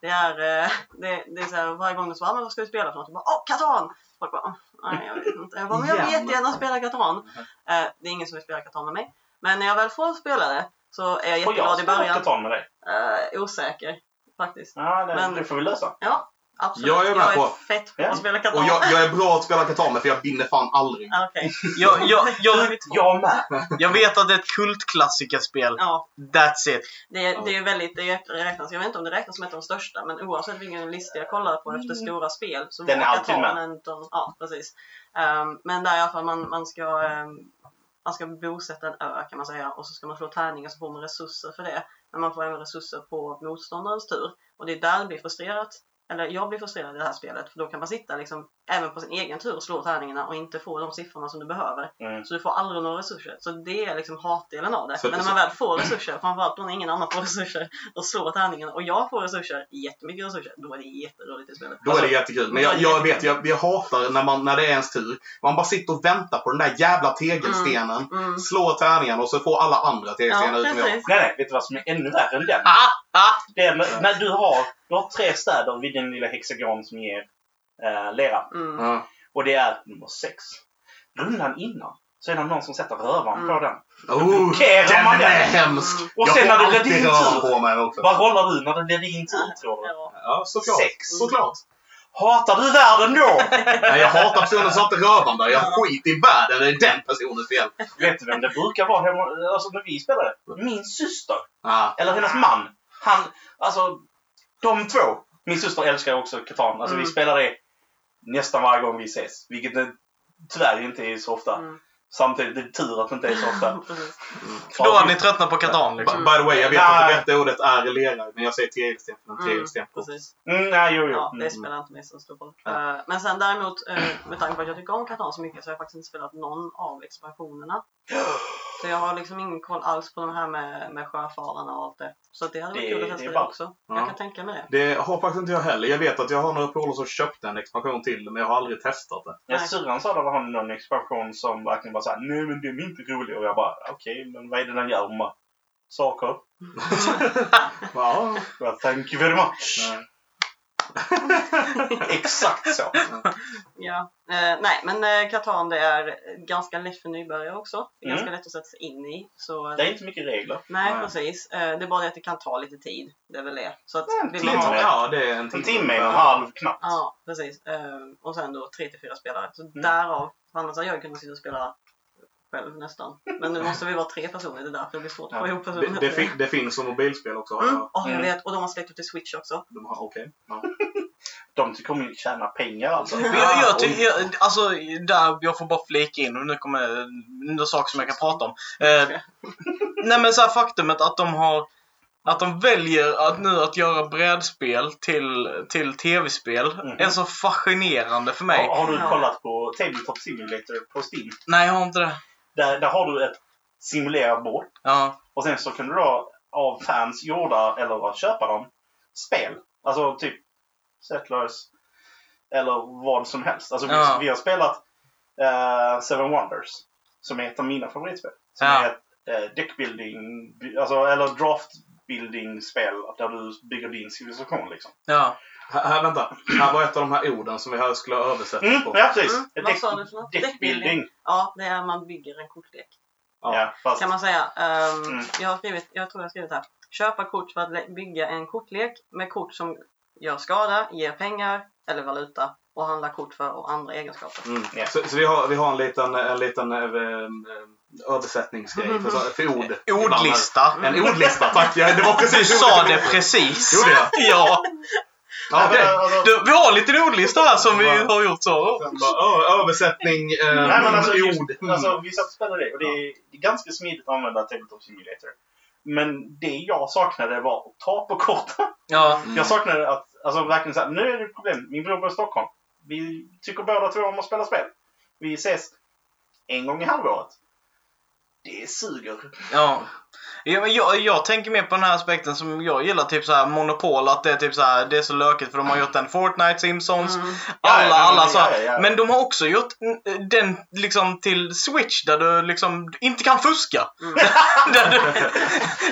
Det är, eh, det, det är så här, varje gång du svarar, vad ska du spela för något? Jag bara, Åh, Catan! Folk bara, "Åh, nej jag vet inte. Jag bara, men jag vill jättegärna spela Catan. Eh, det är ingen som vill spela Catan med mig. Men när jag väl får spela det så är jag Får jag jätteglad i spela början. Catan med dig? Eh, osäker, faktiskt. Ja, det, Men- det får vi lösa. Ja, absolut. Jag är med på. fett på att spela Catan. och jag, jag är bra att spela med för jag vinner fan aldrig. Ah, Okej. (laughs) Jag, jag, jag, Jag med! jag vet att det är ett kultklassikerspel. Ja, That's it. det är, det är väldigt, det räknas, jag vet inte om det räknas som ett av de största, men oavsett vilken lista jag kollar på efter stora spel så Den är alltid med. en Ja, precis. Ehm, men där i alla fall man, man ska ehm, man ska bosätta en ö kan man säga och så ska man slå tärningar så får man resurser för det. Men man får även resurser på motståndarens tur. Och det är där det blir frustrerat. Eller jag blir frustrerad i det här spelet för då kan man sitta liksom även på sin egen tur slå tärningarna och inte få de siffrorna som du behöver. Mm. Så du får aldrig några resurser. Så det är liksom hatdelen av det. Så- Men när man väl får resurser, framförallt när ingen annan får resurser, och slår tärningen och jag får resurser, jättemycket resurser, då är det jätteroligt i spelet. Då är det jättekul. Men jag, jag vet, jag, jag hatar när, man, när det är ens tur. Man bara sitter och väntar på den där jävla tegelstenen. Mm. Slår tärningen och så får alla andra tegelstenar Ja, utom jag. Nej, nej, vet du vad som är ännu värre än den? Ah, ah. Det är när, när du har, du har tre städer vid din lilla hexagon som ger eh, lera. Mm. Och det är nummer sex. Rundan innan så är det någon som sätter rövan Mm. på den. Oh, blockerar den man är den. hemsk! Mm. Och sen när det blir din tur. Vad rollar du när det blir din tur tror du? Ja. Såklart. Sex. Såklart. Hatar du världen då? (laughs) Nej, jag hatar personen som satte rövan där. Jag skiter i världen. Det är den personens fel. Vet du vem det brukar vara hemma, alltså när vi spelade? Min syster. Ah. Eller hennes man. Han, alltså, De två. Min syster älskar också Catan. Alltså vi Mm. spelar det nästan varje gång vi ses. Vilket det tyvärr inte är så ofta. Mm. Samtidigt, det är tur att det inte är så ofta. Precis. (laughs) För då har ni tröttnat på Catan By, liksom. by the way, jag vet att det rätta ordet är lera, men jag säger tegelsten. Mm, Tegelsten. precis. Mm, nej, jo, jo. Ja, Mm. det spelar inte mig så stor roll. Ja. Eh, Men sen däremot, eh, med tanke på att jag tycker om Catan så mycket så har jag faktiskt inte spelat någon av expansionerna. (gasps) (gasps) Så jag har liksom ingen koll alls på de här med, med sjöfararna och allt det. Så det hade varit Det- kul att testa är det, också. Ja. Jag kan tänka mig det. Det har faktiskt inte jag heller. Jag vet att jag har några polare som köpte en expansion till men jag har aldrig testat det. Ja, syrran sa att var någon expansion som verkligen var såhär, nej men den är inte rolig. Och jag bara, okej, men vad är det den gör? Hon bara, saker. (laughs) (laughs) Ja. Well, thank you very much. Nej. (laughs) Exakt så. Ja. Eh, nej, men eh, Catan det är ganska lätt för nybörjare också. Det är Mm. ganska lätt att sätta sig in i. Så, Det är inte mycket regler. Nej, Nej. precis. Eh, det är bara det att det kan ta lite tid. Det är väl det. Så att, En vill timme. ha- Ja, det är en En timme, en och en halv knappt. Ja, precis. Eh, och sen då tre till fyra spelare. Så Mm. därav, för annars hade jag kunnat sitta och spela själv nästan. Men nu måste vi vara tre personer, det är därför det blir svårt att få Ja. ihop Det, personer. det, fin, det finns som mobilspel också. Mm. jag- Åh, jag Mm. vet. Och de har släppt upp till Switch också. De har, okej. Ja. (laughs) De om att tjäna pengar alltså. Jag, jag, jag, alltså, där, jag får bara flika in och nu kommer några saker som jag kan prata om. Eh, (laughs) nej men så här faktumet att de har att de väljer att nu att göra brädspel till, till tv-spel Mhm. är så fascinerande för mig. Har, har du Ja. kollat på Tabletop Simulator på Steam? Nej, jag har inte det. Där, där har du ett simulerat bord. Ja, Och sen så kan du då av fans gjorda, eller köpa dem, spel. Alltså typ Settlers. Eller vad som helst. Alltså vi, Ja. vi har spelat eh, Seven Wonders. Som är ett av mina favoritspel. Som Ja. är ett eh, deckbuilding, alltså, eller draftbuilding-spel där du bygger din civilisation liksom. ja. Här, vänta. Här var ett av de här orden som vi här skulle översätta Mm, på. ja, precis. Mm, Ett vad sa du för något? deckbuilding. Ja, det är man bygger en kortlek. Ja. Ja, fast, Kan man säga. Ehm, Mm. Jag har skrivit, jag tror jag har skrivit här. Köpa kort för att bygga en kortlek med kort som gör skada, ger pengar eller valuta och handla kort för och andra egenskaper. Mm. Ja. Så, så vi, har, vi har en liten, en liten eh, eh, översättningsgrej för, så- för ord. Ordlista. En ordlista, tack. Ja, det var Du precis sa ordet. det precis. Gjorde jag? Ja. Ja, okej. Alltså, Du, vi har lite ordlista här som vi har gjort så. Bara, översättning, eh, Nej, men alltså, ord. Mm. alltså, vi satt och spelade det och det är, det är ganska smidigt att använda Tabletop Simulator. Men det jag saknade var att ta på korten. Ja. Jag saknade att, alltså verkligen såhär, nu är det problem. Min bror bor i Stockholm. Vi tycker båda två om att spela spel. Vi ses en gång i halvåret. Det suger. Ja. Ja, men jag, jag tänker mer på den här aspekten som jag gillar, typ så här Monopol, att det är typ så här, det är så lökigt för de har gjort en Fortnite, Simpsons, Mm. alla, Ja, ja, alla men- så. ja, ja, ja. Men de har också gjort den liksom till Switch där du liksom inte kan fuska. Mm. (laughs) där du,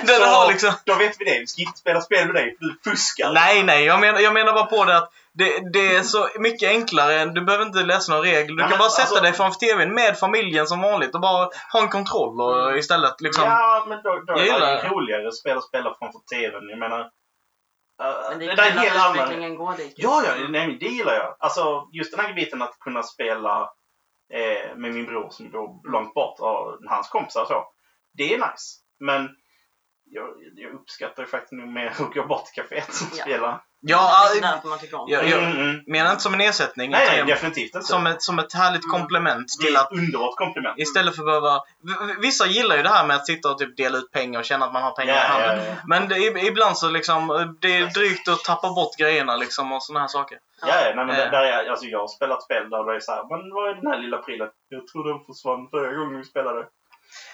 där du Så, har liksom... Då vet vi det. Vi ska inte spela spel med dig för du fuskar. Nej, nej, jag menar, jag menar bara på det att det, det är så mycket enklare. Du behöver inte läsa några regler. Du Ja, kan men bara sätta alltså- dig framför TVn med familjen som vanligt och bara ha en kontroll och istället liksom... Ja, men då, då Jag är gillar det det. roligare att spela spel framför TVn. Jag menar... Uh, Men det det, är där är kul en annan... går dit. Ja, ja, nej, men det gillar jag. Alltså, just den här biten att kunna spela eh, med min bror som bor långt bort och hans kompisar och så. Det är nice. Men jag, jag uppskattar ju faktiskt nog mer att gå bort till kaféet och Ja. spela. Ja, man tycker om det. jag Mm, mm. menar inte som en ersättning. Nej, utan nej, definitivt inte. som, ett, som ett härligt Mm. komplement till att underbart komplement. istället för att behöva... Vissa gillar ju det här med att sitta och typ dela ut pengar och känna att man har pengar i Ja, handen. ja, ja. Men det, ibland så liksom, det är drygt att tappa bort grejerna liksom och såna här saker. Ja, ja, nej, men Eh. där, är, alltså, jag har spelat spel där det är så här, men vad är den här lilla prylen? Jag tror den försvann förra gången vi spelade.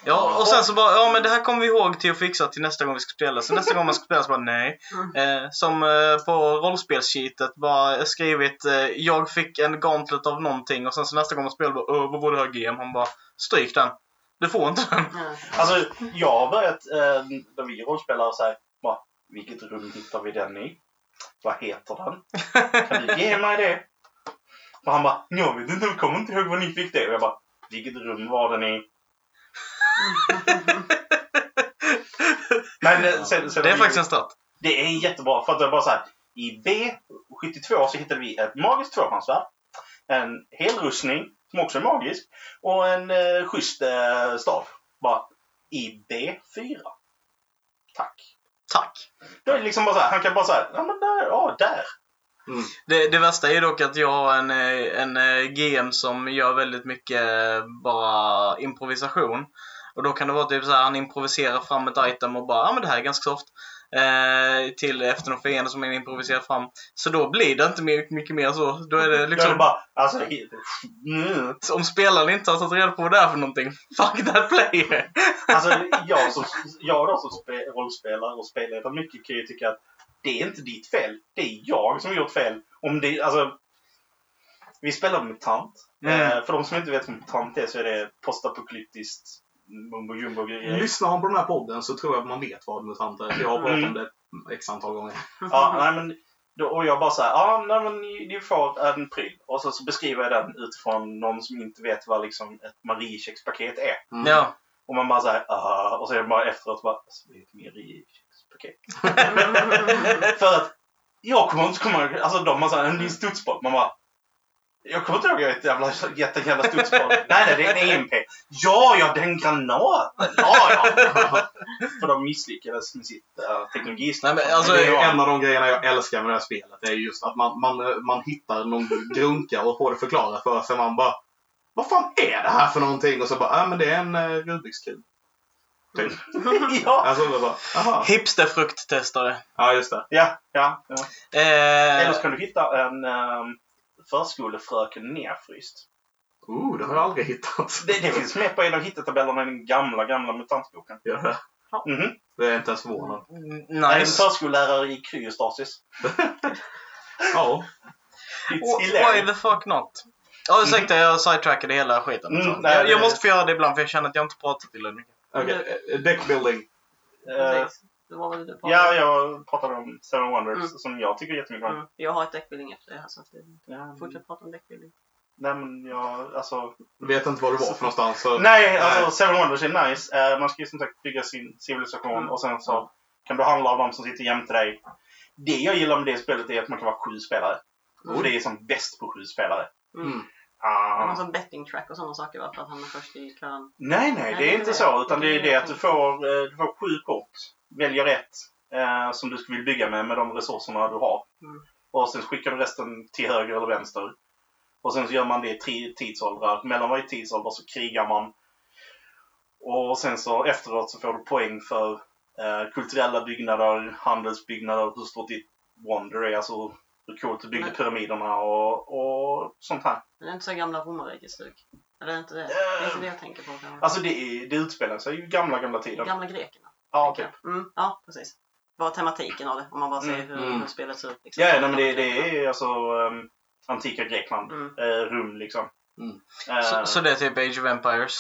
Ja, och sen så bara, ja men det här kommer vi ihåg till att fixa till nästa gång vi ska spela. Så nästa gång man ska spela så bara, nej. Eh, som eh, på rollspelssheetet bara skrivit, eh, jag fick en gauntlet av någonting och sen så nästa gång man spelar bara, "Åh, vad var det här GM? Han bara, stryk den. Du får inte den. Ja. Alltså, jag har börjat, eh, när vi rollspelar så här, bara, vilket rum hittar vi den i? Vad heter den? Kan du ge mig det? Och han bara, jag vet inte, jag kommer inte ihåg vad ni fick det. Och jag bara, vilket rum var den i? (laughs) Men eh, sen, sen Det är faktiskt en start. Det är jättebra för att det är bara så här. I B72 så hittade vi ett magiskt tvåhandsvärd. En helrustning som också är magisk. Och en eh, schysst eh, stav. Bara i B4. Tack. Tack. Då är det liksom bara så här, han kan bara säga, ja men där, ja där. Mm. Det, det värsta är dock att jag har en, eh, en eh, GM som gör väldigt mycket bara improvisation. Och då kan det vara typ så här, han improviserar fram ett item och bara, ja men det här är ganska soft. Eh, till efter någon fiende som han improviserar fram. Så då blir det inte mycket, mycket mer så. Då är det Då är det liksom, bara, alltså, mm. om spelaren inte har tagit reda på vad det är för någonting, (laughs) fuck that player! alltså jag, som, jag då som spe, rollspelare och spelledare mycket kan ju tycka att det är inte ditt fel. Det är jag som har gjort fel. Om det, alltså, vi spelar MUTANT. Mm. Eh, för de som inte vet vad MUTANT är så är det postapokalyptiskt mumbo jumbo grejer. Lyssnar man på den här podden så tror jag att man vet vad mutanter är. Jag har pratat Mm. om det x antal gånger. Ja, nej, men, då, och jag bara såhär, ja, nej, men ni, ni får en pryl. Och så, så beskriver jag den utifrån någon som inte vet vad liksom, ett Mariekekspaket är. Mm. Ja. Och man bara såhär, ah, och så är det bara efteråt bara, alltså, det är ett Mariekekspaket. (laughs) För att jag kommer inte komma ihåg, alltså de har såhär, en din studsboll. Man bara, jag kommer inte ihåg ett jävla, gett en jävla studsboll. nej, nej, det är en EMP. Ja, ja, den granaten. Ja, ja. För de misslyckades med sitt uh, teknologi. Nej, men alltså, det är ju en av de grejerna jag älskar med det här spelet. Det är just att man, man, man hittar någon grunka och får det förklarat för sig. Man bara Vad fan är det här för någonting? Och så bara, ja men det är en uh, Rubiks kub. Typ. (laughs) ja. Alltså bara. Hipsterfrukttestare. Ja just det. Ja, ja, ja. Eh, Eller så kan du hitta en um, förskolefröken nerfryst. Oh, det har jag aldrig hittat. Det, det finns med på en av hittetabellerna i den gamla, gamla mutantboken. Ja, Mhm. det är inte ens förvånad. Det är en nice. förskollärare i kryostasis. (laughs) Ja. It's Why the fuck not? Ja, ursäkta, jag sidetrackade hela skiten. Mm, Så. nej, jag, jag det- måste få göra det ibland för jag känner att jag inte pratat till mycket. Okej, eh, deckbuilding. Eh, Precis. Det var väl det du ja, jag pratade om Seven Wonders Mm. som jag tycker jättemycket om. Mm. Jag har ett deckbuilding efter det här så att det- Ja, fortsätt prata om deckbuilding. Nej, men jag, alltså... Vet inte vad det var för någonstans. Så... Nej, alltså Seven Wonders är nice. Eh, man ska ju som sagt bygga sin civilisation Mm. och sen så kan du handla av de som sitter jämte dig. Det jag gillar med det spelet är att man kan vara sju spelare. Mm. Och det är som bäst på sju spelare. Mm. Ah. som betting track och sådana saker va? För att han är först i kön. Nej, nej, det är inte så. Utan det är det att du får, eh, du får sju kort. Väljer rätt eh, som du vill bygga med, med de resurserna du har. Mm. Och sen skickar du resten till höger eller vänster. Och sen så gör man det i tre tidsåldrar. Mellan varje tidsålder så krigar man. Och sen så efteråt så får du poäng för eh, kulturella byggnader, handelsbyggnader, hur stort ditt wonder är. Alltså hur coolt du byggde Nej. pyramiderna och, och sånt här. Men det är inte så gamla romarrikets stuk? Eller är det inte det? Det är inte det jag tänker på. kanske. Alltså det, är, det utspelar sig ju gamla, gamla tiden. Gamla grekerna. Ja, typ. Mm, ja, precis. Vad tematiken av det? Om man bara ser Mm, hur, mm. hur spelet ser ut. Liksom. Ja, nej, men det, det är alltså um, antika Grekland. Mm. Eh, Rum liksom. Mm. Eh, Så, så det är typ Age of Empires.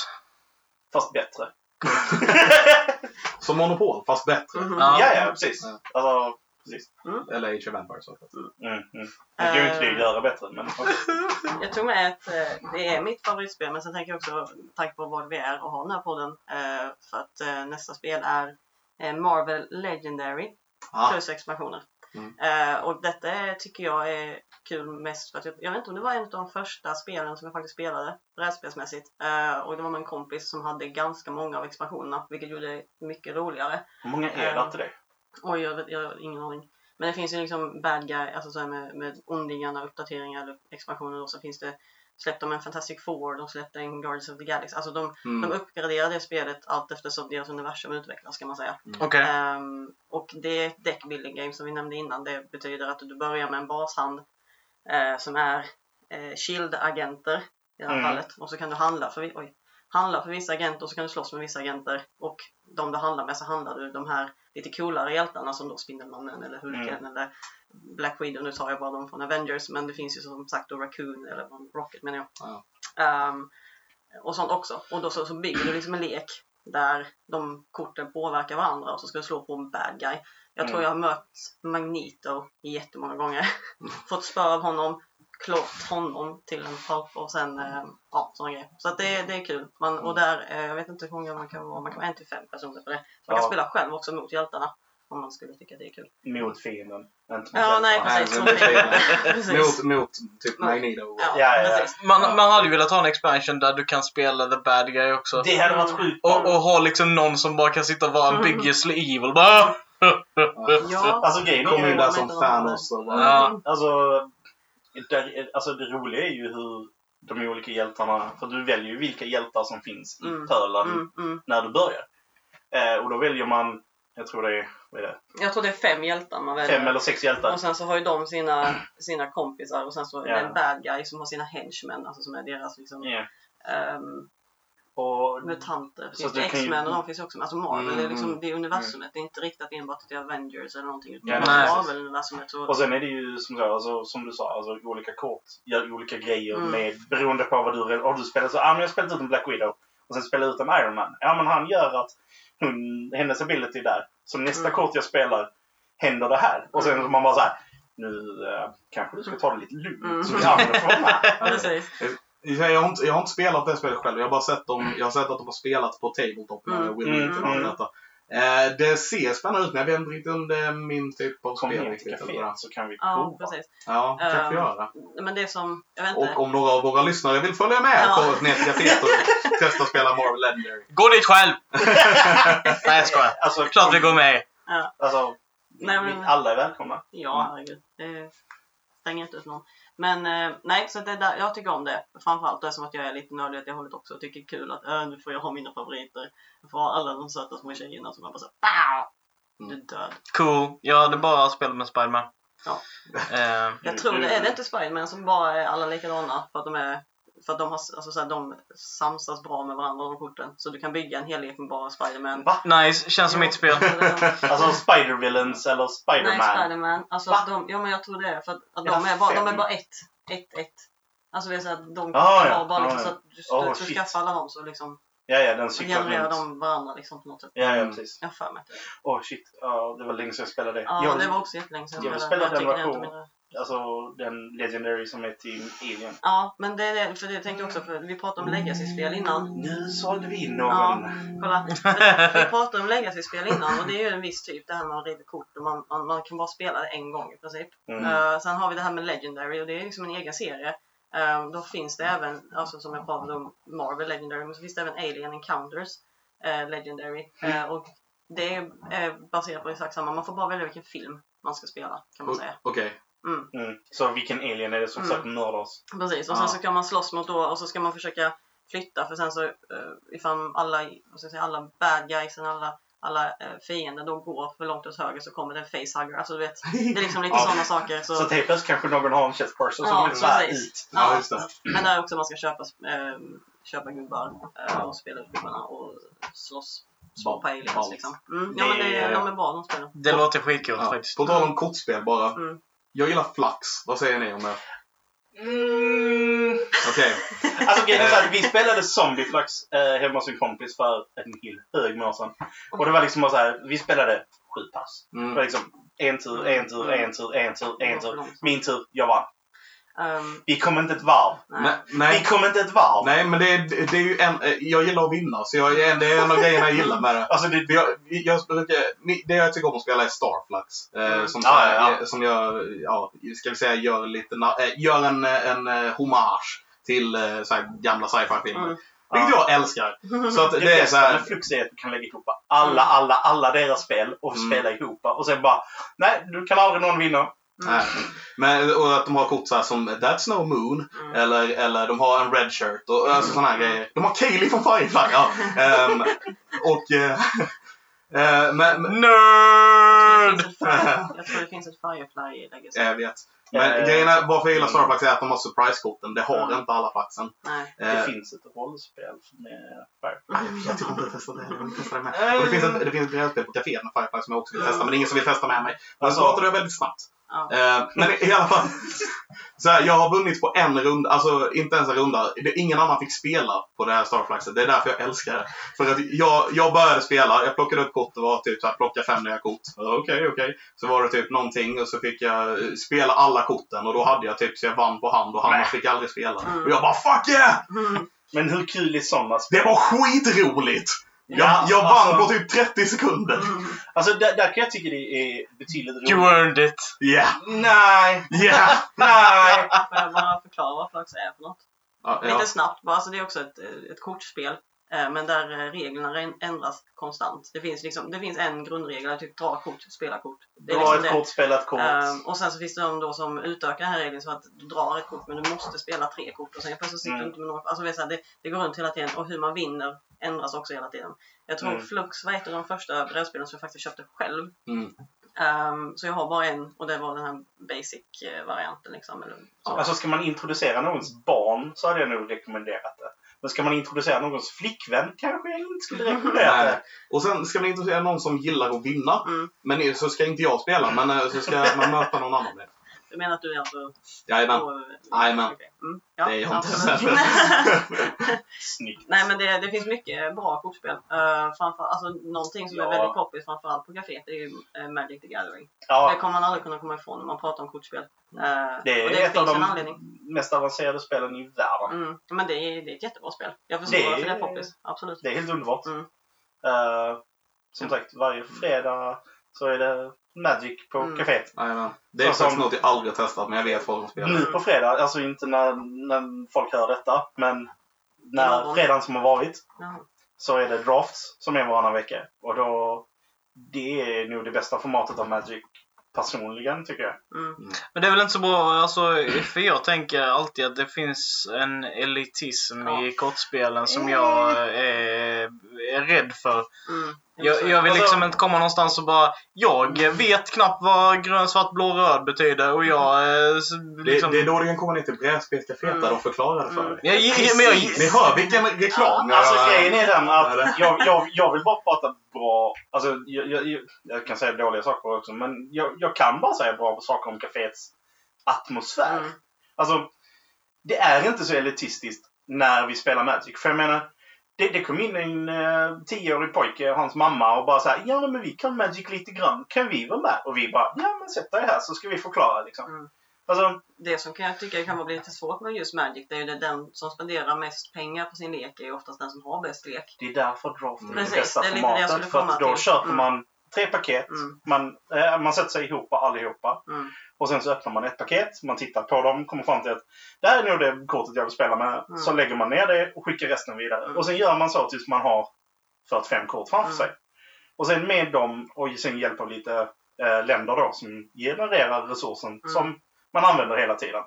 Fast bättre. (laughs) (laughs) Som Monopol, fast bättre. Mhm. Ja. ja, ja, precis. Ja. Alltså, precis. Eller Age of Empires också. Mm, mm. Det går ju inte att göra bättre, men. (laughs) Jag tog med ett, eh, det är mitt favoritspel men sen tänker jag också, tanke på vad vi är och har den här podden, eh, för att eh, nästa spel är eh, Marvel Legendary Ah. plus expansioner. Mm. Eh, och detta tycker jag är kul mest för att jag, jag vet inte om det var en av de första spelen som jag faktiskt spelade brädspelsmässigt. Eh, och det var med en kompis som hade ganska många av expansionerna vilket gjorde det mycket roligare. Hur många är det till det? Oj, jag, vet, jag har ingen aning. Men det finns ju liksom bad guy, alltså så här med, med ondingarna, uppdateringar eller expansioner och så finns det släppte de en Fantastic Four, de släppte en Guardians of the Galaxy. Alltså de, de Mm. uppgraderar det spelet allt eftersom deras universum utvecklas kan man säga. Okej. Ehm, och det är ett deck building game som vi nämnde innan. Det betyder att du börjar med en bashand eh, som är eh, shield-agenter i det här Mm. fallet. Och så kan du handla för, vi- oj, handla för vissa agenter och så kan du slåss med vissa agenter. Och de du handlar med så handlar du de här lite coolare hjältarna som då Spindelmannen eller Hulken eller Black Widow. Nu tar jag bara dem från Avengers men det finns ju som sagt då Raccoon eller Rocket menar jag. Ja. Ehm, och sånt också. Och då så, så bygger du liksom en lek där de korten påverkar varandra och så ska du slå på en bad guy. Jag tror Mm. jag har mött Magneto jättemånga gånger. (laughs) Fått spö av honom, klart honom till en pulp och sen eh, ja, sådana grejer. Så att det, det är kul. Man, och där, eh, jag vet inte hur många man kan vara, man kan vara en till fem personer på det. Man kan Ja. spela själv också mot hjältarna om man skulle tycka det är kul. Mot fienden. Inte mot Ja, nej hjältarna. precis. Nej, (laughs) precis. Mot, mot typ Ja. Magneto. Ja, Ja, ja. Man, man hade ju velat ha en expansion där du kan spela the bad guy också. Det hade varit sjukt. Och, och ha liksom någon som bara kan sitta och vara en biggest evil. Bara, Ja. Alltså grejen är Kommer ju, in där som bara... Ja. alltså, där, alltså det roliga är ju hur de olika hjältarna, för du väljer ju vilka hjältar som finns i Mm. pölen Mm, mm. när du börjar. Eh, och då väljer man, jag tror det är, vad är det, Jag tror det är fem hjältar man väljer. fem eller sex hjältar. Och sen så har ju de sina, sina kompisar och sen så är det Ja. en bad guy som har sina henchmen, alltså som är deras liksom, Ja. ehm, Och, mutanter. Finns det X-Men och de finns också. Alltså Marvel, Mm, det är liksom mm. det är universumet. Det är inte riktat enbart till Avengers eller någonting. Utan Ja, Marvel-universumet. Så, och sen är det ju som, så, alltså, som du sa, alltså, olika kort gör olika grejer Mm. med, beroende på vad du Har du spelat så, ah, men jag spelat ut en Black Widow och sen spelar ut en Iron Man. Ja men han gör att hon, hennes ability är där. Så nästa Mm. kort jag spelar händer det här. Och sen man bara så här. Nu eh, kanske du ska ta det lite lugnt Mm. så vi andra får vara med. (laughs) Jag har, inte, jag har inte spelat det spelet själv. Jag har bara sett dem, jag har sett att de har spelat på Tabletop med Mm. Will Mm, Wheaton och mm. detta. Eh, det ser spännande ut men jag vet inte riktigt om det är min typ av Kom spel. till riktigt, eller vad. kaféet så kan vi Ja, prova. precis. Ja, det kan vi göra. Men det som, jag vet inte. Och om några av våra lyssnare vill följa med Ja. på ner till kaféet och testa att spela Marvel Legendary. Gå dit själv! (laughs) Nej, jag skojar. Alltså, Klart vi går med. Ja, Alltså, Nej, men- alla är välkomna. ja herregud. Det stänger inte ut någon. Men eh, nej, så det där, jag tycker om det. Framförallt det som att jag är lite nördig åt det hållet också. Och tycker det är kul att äh, nu får jag ha mina favoriter. Jag får ha alla de söta små tjejerna som jag bara såhär Du är död. Cool. Jag hade bara spelat med Spiderman. Ja. Eh, Jag tror det. Är det inte Spiderman som bara är alla likadana? För att de är för att de, har, alltså, så här, de samsas bra med varandra de korten. Så du kan bygga en helhet med bara Spiderman. Va? nice, känns som mitt spel. (laughs) Alltså Spider-Villains eller Nej, Spider-Man. Spiderman. Alltså, de, ja men jag tror det. är För att, att de, är bara, de är bara ett. Ett, ett. Alltså det är så att de Ah, ja. bara liksom Ah, så att du, Oh, du, du skaffar alla dem så liksom Ja, ja, den cyklar genererar runt. de varandra liksom på något sätt. Ja, ja, Mm. precis. Jag har för mig det. Åh shit, ja, det var länge sedan jag spelade det. Ja, jag, det var också jättelänge sedan jag jag spelade spelade. den Jag Alltså den Legendary som är till Alien. Ja, men det är. För det tänkte jag också, för vi pratade om legacy-spel innan. Nu sålde vi in Ja, någon. kolla. (laughs) Vi pratade om legacy-spel innan och det är ju en viss typ, det här med att riva kort och man, man, man kan bara spela det en gång i princip. Mm. Eh, sen har vi det här med Legendary och det är liksom en egen serie. Eh, då finns det även, alltså som jag pratade om, Marvel Legendary, men så finns det även Alien Encounters eh, Legendary. Eh, och det är baserat på exakt samma, man får bara välja vilken film man ska spela kan man säga. Okej. Mm. Mm. Så vilken alien är det som Mm. försöker mörda oss? Precis, och Ja. sen så kan man slåss mot då och så ska man försöka flytta för sen så uh, ifall alla, vad ska jag säga, alla bad guys, alla, alla eh, fiender då går för långt åt höger så kommer det en facehugger. Alltså du vet, det är liksom lite (laughs) Ja. sådana saker. Så, Så helt plötsligt kanske någon har en chest person som Ja, vill precis. ut. Ja, Ja. just det. men där också man ska köpa, eh, köpa gubbar eh, och spela ut gubbarna och slåss. Slå på aliens liksom. Mm, ja men det, Det- de är bra de spelen. Det låter skitcoolt Ja. faktiskt. På tal om kortspel bara. Mm. Jag gillar flax. Vad säger ni om det? Mm. Okej. Alltså grejen är så här, vi spelade Zombieflax eh, hemma hos en kompis för en hel hög år sedan. Och det var liksom bara så här, vi spelade sju pass. Det var Mm. liksom en tur, en tur, en tur, en tur, en tur. Min tur, jag vann. Ehm, Vi kom inte ett varv. nej. Nej, Vi nej. kom inte ett varv. Nej, men det, är- det är ju en... eh, Jag gillar att vinna, så jag, det är en av grejerna jag gillar med det. Alltså det, Jag, jag brukar, det jag tycker om att spela är Starflux. Eh, Mm. som, Ja, ja, ja. som jag, ja, ska vi säga, gör lite, eh, gör en, en hommage till så här, gamla sci-fi-filmer. Mm. Vilket jag älskar. Så att (laughs) det, det är så här, med Flux är att du kan lägga ihop alla, alla, alla deras spel och Mm. spela ihop. Och sen bara, nej, du kan aldrig någon vinna. Nej. Men, och att de har kort så här som That's No Moon. Mm. Eller, eller de har en red shirt och alltså sådana här grejer. De har Kaylee från Firefly. Ja. (laughs) Ehm, och... eh, (laughs) eh, men, tror Nerd! finns ett Fire- Jag tror det finns ett Firefly i Legacy. jag vet. Men Eh, grejen är, varför jag gillar Starflux är att de har surprise-korten. Det har Mm. inte alla flaxen. Nej. Det finns ett rollspel med Firefly. Nej, jag tycker inte jag testar det. Jag vill testa det med. Och det finns ett, det finns ett brädspel på kaféet med Firefly som jag också vill testa, men det är ingen som vill testa med mig. Men Alltså- så pratade jag väldigt snabbt. Eh, men i alla fall. Så här, jag har vunnit på en runda, alltså inte ens en runda. Det, ingen annan fick spela på det här Starfluxet. Det är därför jag älskar det. För att jag, jag började spela, jag plockade upp kort och var typ så här, plocka fem nya kort. Okej, okej. Så var det typ någonting och så fick jag eh, spela alla korten och då hade jag typ så jag vann på hand och han fick aldrig spela. Mm. Och jag bara fuck yeah! Mm. Men hur kul är sådana spel? Det var skitroligt! Jag, Ja, jag vann alltså- på typ 30 sekunder. Mm. Alltså där, där kan jag tycka det är betydligt You roligare. earned it. Yeah, Nej, yeah! (laughs) nej. Får bara förklara vad Flux är för något? Ja, Lite ja. snabbt bara, alltså det är också ett, ett kortspel. Eh, Men där eh, reglerna ändras konstant. Det finns, liksom, det finns en grundregel, typ dra kort, spela kort. Det är Dra liksom ett det. kort, spela ett kort. Ehm, och sen så finns det de då som utökar den här regeln så att du drar ett kort men du måste spela tre kort och sen plötsligt sitter Mm. du inte med några. Alltså det, det går runt hela tiden och hur man vinner ändras också hela tiden. Jag tror Mm. Flux var ett av de första brädspelen som jag faktiskt köpte själv. Mm. Ehm, så jag har bara en och det var den här basic-varianten. Liksom, eller så. Alltså ska man introducera någons barn så hade jag nog rekommenderat det. Men ska man introducera någons flickvän kanske jag inte skulle rekommendera det. Och sen ska man introducera någon som gillar att vinna. Mm. Men så ska inte jag spela, men eh, så ska man möta någon annan med. Du menar att du är alltså... Jajamän. på- Jajamän. Okej. Mm. Ja, Det är jag inte. (laughs) Snyggt. Nej men det, det finns mycket bra kortspel. Uh, framför, alltså, någonting som Ja. är väldigt poppis framförallt på kaféet är ju eh, Magic the Gathering. Det Ja, kommer man aldrig kunna komma ifrån när man pratar om kortspel. Eh, det och är det ett av de anledning. mest avancerade spelen i världen. Mm. Men det är, det är ett jättebra spel. Jag förstår Det är- varför det är poppis. Absolut. Det är helt underbart. Mm. Eh, som sagt, varje fredag så är det Magic på Mm. kaféet. Jajamän. Det är Så som- faktiskt något jag aldrig har testat, men jag vet vad de spelar. Nu på fredag, alltså inte när, när folk hör detta, men när Imorgon. fredagen som har varit Jaha. så är det drafts som är varannan vecka. Och då, det är nog det bästa formatet av Magic personligen tycker jag. Mm. Men det är väl inte så bra, alltså, för jag tänker alltid att det finns en elitism Ja. i kortspelen som jag är, är rädd för. Mm. Jag, jag vill Alltså- liksom inte komma någonstans och bara, jag vet knappt vad grön, svart, blå, röd betyder och jag eh, liksom... Det, det är då du kan komma ner till brädspelscaféet där de förklarar det för Mm. dig. Jag, jag, men jag, Ni hör vilken reklam jag Alltså grejen är den att jag, jag, jag vill bara prata bra, alltså jag, jag, jag- jag kan säga dåliga saker också, men jag, jag kan bara säga bra saker om kaféets atmosfär. Mm. Alltså, det är inte så elitistiskt när vi spelar Magic. För jag menar, det, det kom in en eh, tioårig pojke hans mamma och bara så här, ja men vi kan Magic lite grann, kan vi vara med? Och vi bara, ja men sätt dig här så ska vi förklara liksom. Mm. Alltså, Det som kan jag tycka kan vara lite svårt med just Magic, det är ju det den som spenderar mest pengar på sin lek är ju oftast den som har bäst lek. det är därför draft är det bästa det är formatet. För då till. köper Mm. man tre paket, Mm. man, eh, man sätter sig ihop allihopa. Mm. Och sen så öppnar man ett paket, man tittar på dem, kommer fram till att det här är nog det kortet jag vill spela med. Mm. Så lägger man ner det och skickar resten vidare. Mm. Och sen gör man så tills man har 45 kort framför Mm. sig. Och sen med dem och sen hjälp av lite eh, länder då som genererar resursen som man använder hela tiden.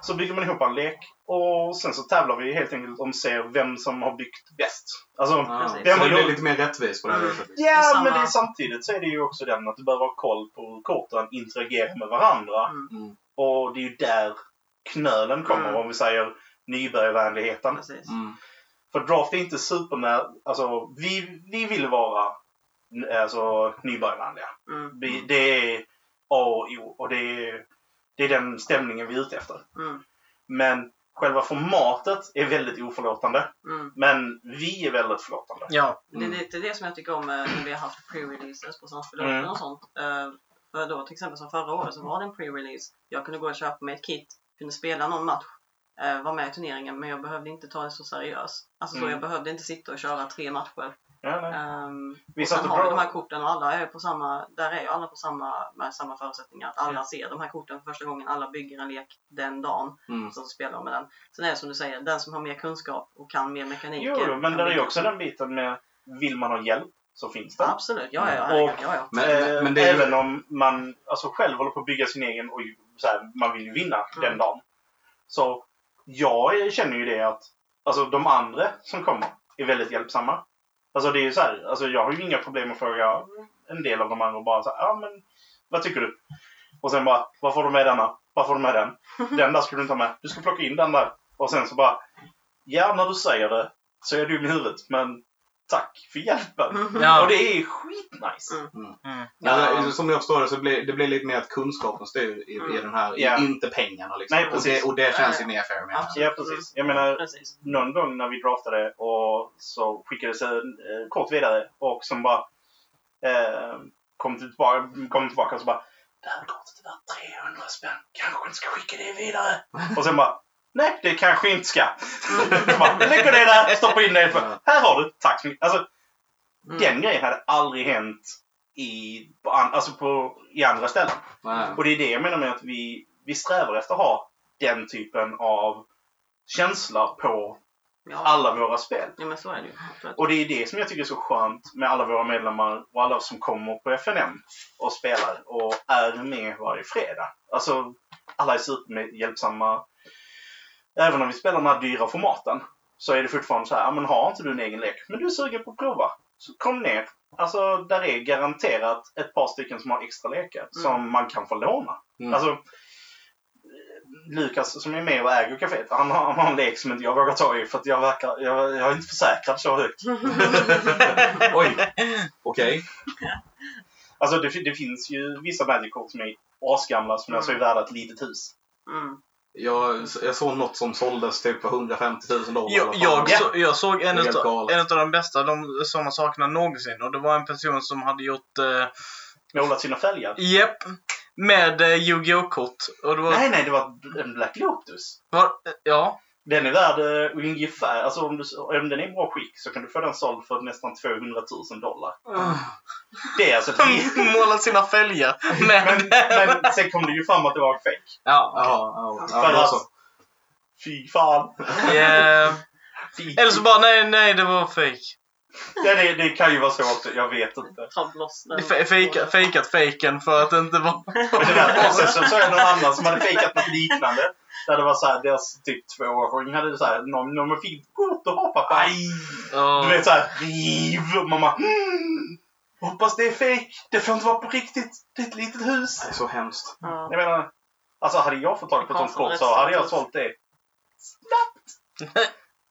Så bygger man ihop en lek och sen så tävlar vi helt enkelt om att se vem som har byggt bäst. Alltså, Ja, Precis. så det blir lite mer rättvist på det här Mm. viset. Ja, samma- men det är samtidigt så är det ju också den att du behöver ha koll på hur korten interagerar med varandra. Mm. Mm. Och det är ju där knölen kommer, Mm. om vi säger nybörjarvänligheten. Mm. För draft är inte supernär... Alltså, vi, vi vill vara alltså, nybörjarvänliga. Mm. Vi, det är A och O och det är, det är den stämningen vi är ute efter. Mm. Men själva formatet är väldigt oförlåtande. Mm. Men vi är väldigt förlåtande. ja. Det är lite det som jag tycker om när vi har haft pre-releases på Svenska Mm. mm. och sånt. Eh, För då till exempel som förra året så var det en pre-release. Jag kunde gå och köpa mig ett kit, kunde spela någon match, eh, vara med i turneringen men jag behövde inte ta det så seriöst. Alltså så Mm. jag behövde inte sitta och köra tre matcher. Ja. Um, Vi och satt sen och har de här korten och alla är på samma, där är ju alla på samma, med samma förutsättningar. Att alla ser de här korten för första gången, alla bygger en lek den dagen. Mm. Så spelar med den. Sen är det som du säger, den som har mer kunskap och kan mer mekanik. Jo, men det är ju också den biten med vill man ha hjälp så finns det. Absolut, ja ja, Och- ja, ja. Men, Eh, men, men det är ju... Även om man alltså, själv håller på att bygga sin egen och så här, man vill ju vinna Mm. den dagen. Så jag känner ju det att alltså, de andra som kommer är väldigt hjälpsamma. Alltså det är ju så här, alltså, jag har ju inga problem att fråga en del av de andra och bara så här, ja men vad tycker du? Och sen bara, varför har du med denna? Varför har du med den? (laughs) Den där ska du inte ha med. Du ska plocka in den där. Och sen så bara, ja när du säger det så är jag dum i huvudet men tack för hjälpen. Ja. Och det är skitnice. Mm. Mm. Ja, som jag förstår det så blir det blir lite mer att kunskapen styr i, i Mm. den här, Ja. inte pengarna liksom. Nej, och, det, och det känns ju mer fair med. Ja, precis. Jag menar, Precis. någon gång när vi draftade och så skickades en eh, kort vidare och som bara eh, kom, tillbaka, kom tillbaka och så bara Det här kortet är värt 300 spänn. Kanske inte ska skicka det vidare. (laughs) och sen bara Nej, det kanske inte ska. (laughs) Bara, Lägger det där, stoppa in det. Här har du. Tack så mycket. Alltså, Mm. den grejen hade aldrig hänt i, alltså på, i andra ställen. Nej. Och det är det jag menar med att vi, vi strävar efter att ha den typen av känsla på Ja. alla våra spel. ja, men så är det ju. Och det är det som jag tycker är så skönt med alla våra medlemmar och alla som kommer på FNM och spelar och är med varje fredag. Alltså, alla är superhjälpsamma. Även om vi spelar de här dyra formaten så är det fortfarande så här, ja, men har inte du en egen lek, men du är sugen på att prova, så kom ner. Alltså, där är garanterat ett par stycken som har extra lekar som man kan få låna. Mm. Alltså, Lukas som är med och äger kaféet, han har, han har en lek som inte jag vågar ta i för att jag verkar, jag, jag är inte försäkrad så högt. (laughs) Oj, okej. Alltså det, det finns ju vissa Magic-kort som är asgamla som alltså är värda ett litet hus. Mm. Jag, jag såg något som såldes typ för 150 000 dollar. Jag, jag, så, jag såg en, en av de bästa de, sådana sakerna någonsin och det var en person som hade gjort eh, Målat sina fälgar. Jepp. Med eh, Yu-Gi-Oh! kort. Och det var... Nej, nej, det var en Black Lotus. var ja. Den är värd eh, ungefär, alltså om, du, om den är i bra skick så kan du få den såld för nästan 200 000 dollar. Det är alltså litet... Målat sina fälgar. Men... Men, men sen kom det ju fram att det var en fake. ja. Ja, ja. Fy fan. Fy. eller så bara, nej, nej, det var fake. Ja, det, det kan ju vara så också, jag vet inte. Fejkat fejken för att det inte var... Men det sen så såg jag någon annan som hade fejkat något liknande. Där det var såhär, deras typ tvååring hade såhär, någon, någon med fint kort att hoppa på. Ja. Du vet såhär, riv! Och mamma, mm, hoppas det är fake. Det får inte vara på riktigt. Det är ett litet hus. Det är så hemskt. Ja. Jag menar, alltså hade jag fått tag på ett sånt kort så hade jag sålt det.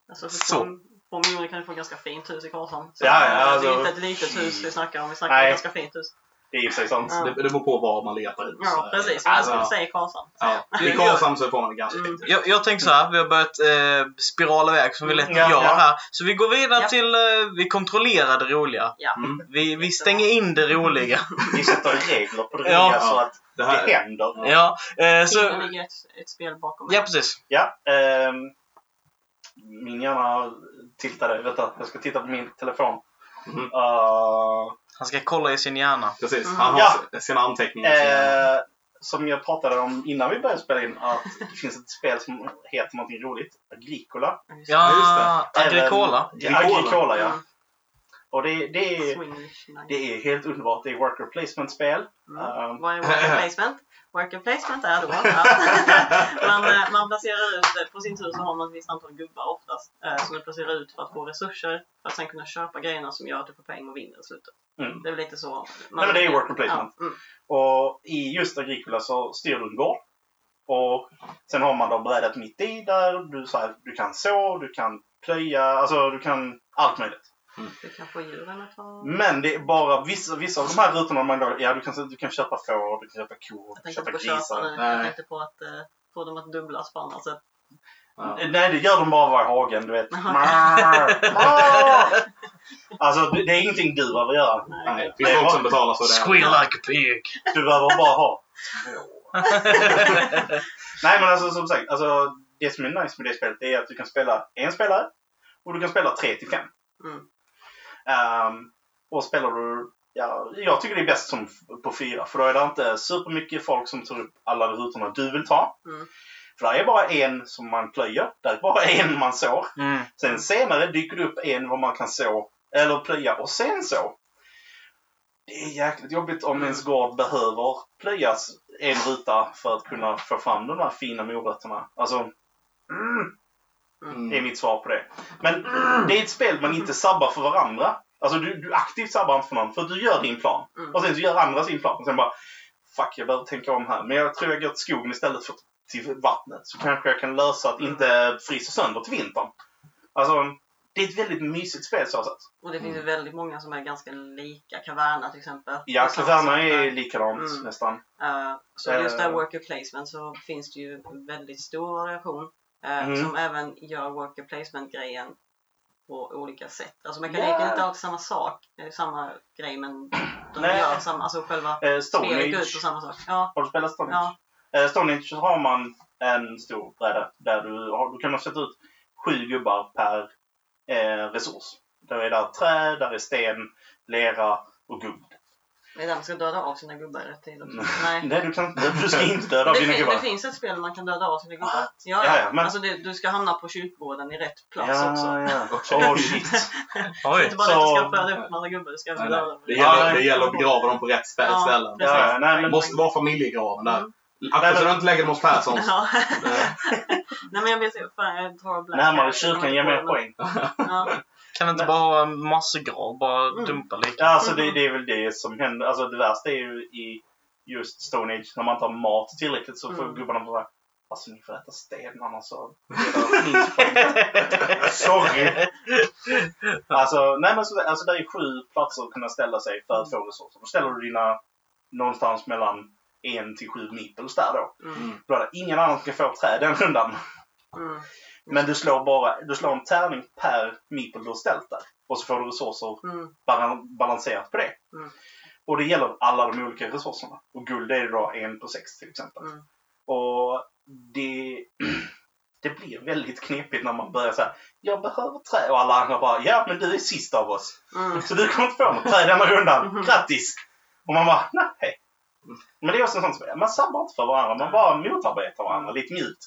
Alltså, för Så. två, miljoner kan du få ett ganska fint hus i Karlshamn. Ja, ja, Det alltså- är inte ett litet hus vi snackar om. Vi snackar om ett ganska fint hus. Det är i och för sig sant. Ja. Det, det beror på vad man letar i. Ja, precis. Alltså, jag skulle säga Karlshamn. ja. I Karlshamn så får man det ganska Mm. Jag, jag tänker så här, vi har börjat eh, spirala iväg som vi lätt Mm, gör här. Så vi går vidare Ja. till, eh, vi kontrollerar det roliga. Ja. Mm. Vi, vi stänger in det roliga. Vi sätter regler på det Ja. roliga så att Det det här, händer. Ja, eh, Så... Det ligger ett, ett spel bakom. ja precis. Ja, ehm, min hjärna tiltade. Vänta, jag ska titta på min telefon. Mhm. Uh, Han ska kolla i sin hjärna. precis. Mm. Han har Ja. sina anteckningar. eh, som jag pratade om innan vi började spela in, att det finns ett spel som heter någonting roligt. Agricola. Ja, just Agricola. Även, Agricola. Agricola, ja. Mm. Och det, det, är, det är helt underbart. Det är worker placement-spel. Mm. Um, Vad är worker placement? Worker placement är då (laughs) att man, eh, man placerar ut, eh, på sin tur så har man ett visst antal gubbar oftast eh, som du placerar ut för att få resurser för att sen kunna köpa grejerna som gör att du får poäng och vinner i slutet. Mm. Det är väl lite så. Man, Nej, men det är worker placement. Ja, mm. Och i just Agricola så styr du en gård. Och sen har man då brädet mitt i där du, så här, du kan så, du kan plöja, alltså du kan allt möjligt. Du kan få djuren att vara... Men det är bara vissa, vissa av de här rutorna man då, ja du kan, du kan köpa får, du kan köpa kor, du kan köpa inte på köpa grisar. Nej. Jag tänkte på att eh, få dem att dubblas på annat sätt. Ja. Nej, det gör de bara var i hagen, du vet. alltså det, det är ingenting du behöver göra. Nej, det finns folk som betalar för det. Squeal like a pig. Du behöver bara ha (laughs) Nej men alltså som sagt, alltså, det som är nice med det spelet är att du kan spela en spelare och du kan spela tre till fem. Mm. Ehm, och spelar du, ja, jag tycker det är bäst som på fyra för då är det inte supermycket folk som tar upp alla rutorna du vill ta. Mm. För det är bara en som man plöjer, det är bara (laughs) en man sår. Mm. Sen senare dyker det upp en vad man kan så eller plöja och sen så. Det är jäkligt jobbigt om ens gård behöver plöjas en ruta för att kunna få fram de här fina morötterna. Alltså, mm, Mm. det är mitt svar på det. Men det är ett spel man inte sabbar för varandra. Alltså du, du aktivt sabbar inte för någon för att du gör din plan. Mm. Och sen så gör andra sin plan. Och sen bara, fuck jag behöver tänka om här. Men jag tror jag går till skogen istället för till vattnet. Så kanske jag kan lösa att inte frysa sönder till vintern. Alltså, det är ett väldigt mysigt spel så sett. Och det finns ju väldigt många som är ganska lika. Caverna till exempel. Mm. Ja, Caverna sak är likadant Mm. nästan. Eh, så just där Eh. worker placement så finns det ju väldigt stor variation Mm. som även gör worker placement grejen på olika sätt. Alltså Ja. mekaniken är inte alltid samma sak, eh, samma grej men de Nej. gör samma, alltså själva Eh, spelet går ut på samma sak. Ja, Har du spelat Stone Age? ja. Eh, Stone Age så har man en stor bräda där du, har, du kan ha sätta ut sju gubbar per eh, resurs. Där är där trä, där är sten, lera och guld. Det är där man ska döda av sina gubbar i rätt tid också. Nej. Nej, du, kan, du ska inte döda Det, dina fin- gubbar. det finns ett spel där man kan döda av sina gubbar. Ja, Ja, ja. ja, men- Alltså det, du ska hamna på kyrkogården i rätt plats också. Ja, ja. Okej. Oh shit. Det är Oj. inte bara Så- att du ska föda upp en massa gubbar, du ska Nej, döda dem. Det, gäller, Ja, det gäller att begrava dem på rätt stä- Ja, ställen. Ja, ja, nej, Det men, måste vara familjegraven där. Mm. Akta så du inte lägger dem hos Perssons. Ja. (laughs) Nej men jag vet inte, fan jag tar Black närmare kyrkan ger mer poäng. Kan inte Men- bara ha en massgrav? Bara Mm. dumpa lite? Ja, alltså det, det är väl det som händer. Alltså det värsta är ju i just Stone Age, när man inte har mat tillräckligt så får Mm. gubbarna bara Alltså ni får äta sten annars så blir det minst poäng." Sorry! Alltså, nej men så, alltså det är sju platser att kunna ställa sig för att få resurser. Då ställer du dina någonstans mellan en till sju meeples där då. Mm. Då är det ingen annan ska få träd den rundan. Mm. Men du slår bara du slår en tärning per meeple du har ställt där. Och så får du resurser Mm. balan- balanserat på det. Mm. Och det gäller alla de olika resurserna. Och guld är då en på sex till exempel. Mm. Och det, (clears throat) det blir väldigt knepigt när man börjar säga jag behöver trä och alla andra bara ja men du är sist av oss. Mm. Så du kommer inte få något trä denna rundan. Grattis! Och man bara nej. Men det är också en sån som, man sabbar inte för varandra, man bara motarbetar varandra lite mjukt.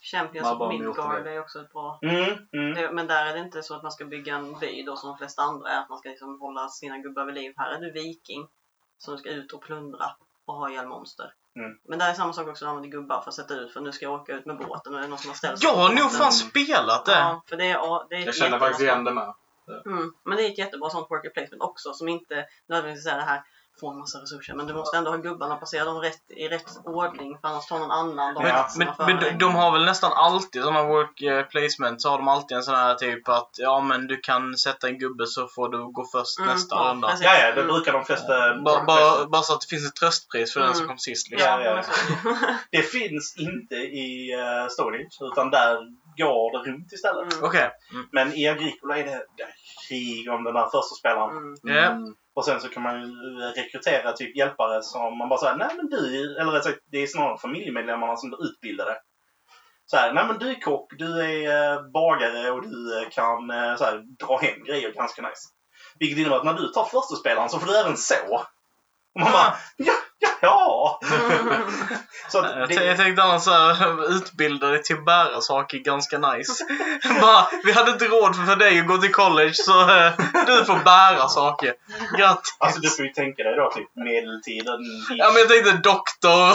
Champions of Midgard är också ett bra Mm, mm. Det, men där är det inte så att man ska bygga en by då som de flesta andra är. Att man ska liksom hålla sina gubbar vid liv. Här är du viking som du ska ut och plundra och ha ihjäl monster. Mm. Men där är samma sak också när man använder gubbar för att sätta ut för nu ska jag åka ut med båten och det är någon som har ställt sig Jag har nog fan spelat det. Ja, för det är, ja, det är Jag känner faktiskt igen det med. Mm. Men det är ett jättebra sånt worker placement också som inte nödvändigtvis är det här få en massa resurser men du måste ändå ha gubbarna placera dem rätt, i rätt ordning för annars tar någon annan de Men, men, men de, de har väl nästan alltid sådana work eh, placement så har de alltid en sån här typ att ja men du kan sätta en gubbe så får du gå först Mm, nästa ja, runda. Ja, ja, det Mm. brukar de flesta... Bara, bara, bara så att det finns ett tröstpris för den som Mm. kom sist. Liksom. Ja, ja, (laughs) Det finns inte i uh, Storage, utan där går det runt istället. Mm. Okej. Mm. Men i Agricola är det, krig om den där första spelaren. Och sen så kan man rekrytera typ hjälpare som man bara säger, nej men du, eller rätt sagt, det är snarare familjemedlemmarna som blir utbildade. Så här, nej men du är kock, du är eh, bagare och du eh, kan eh, så här, dra hem grejer ganska nice. Vilket innebär att när du tar första spelaren så får du även så. Och man bara, ja, ja, ja. (laughs) Så att Jag, det- jag tänkte annars såhär, utbilda dig till att bära saker ganska nice. (laughs) Bara, vi hade inte råd för dig att gå till college så eh, du får bära saker. Grattis! Alltså du får ju tänka dig då typ medeltiden. i- Ja men jag tänkte doktor.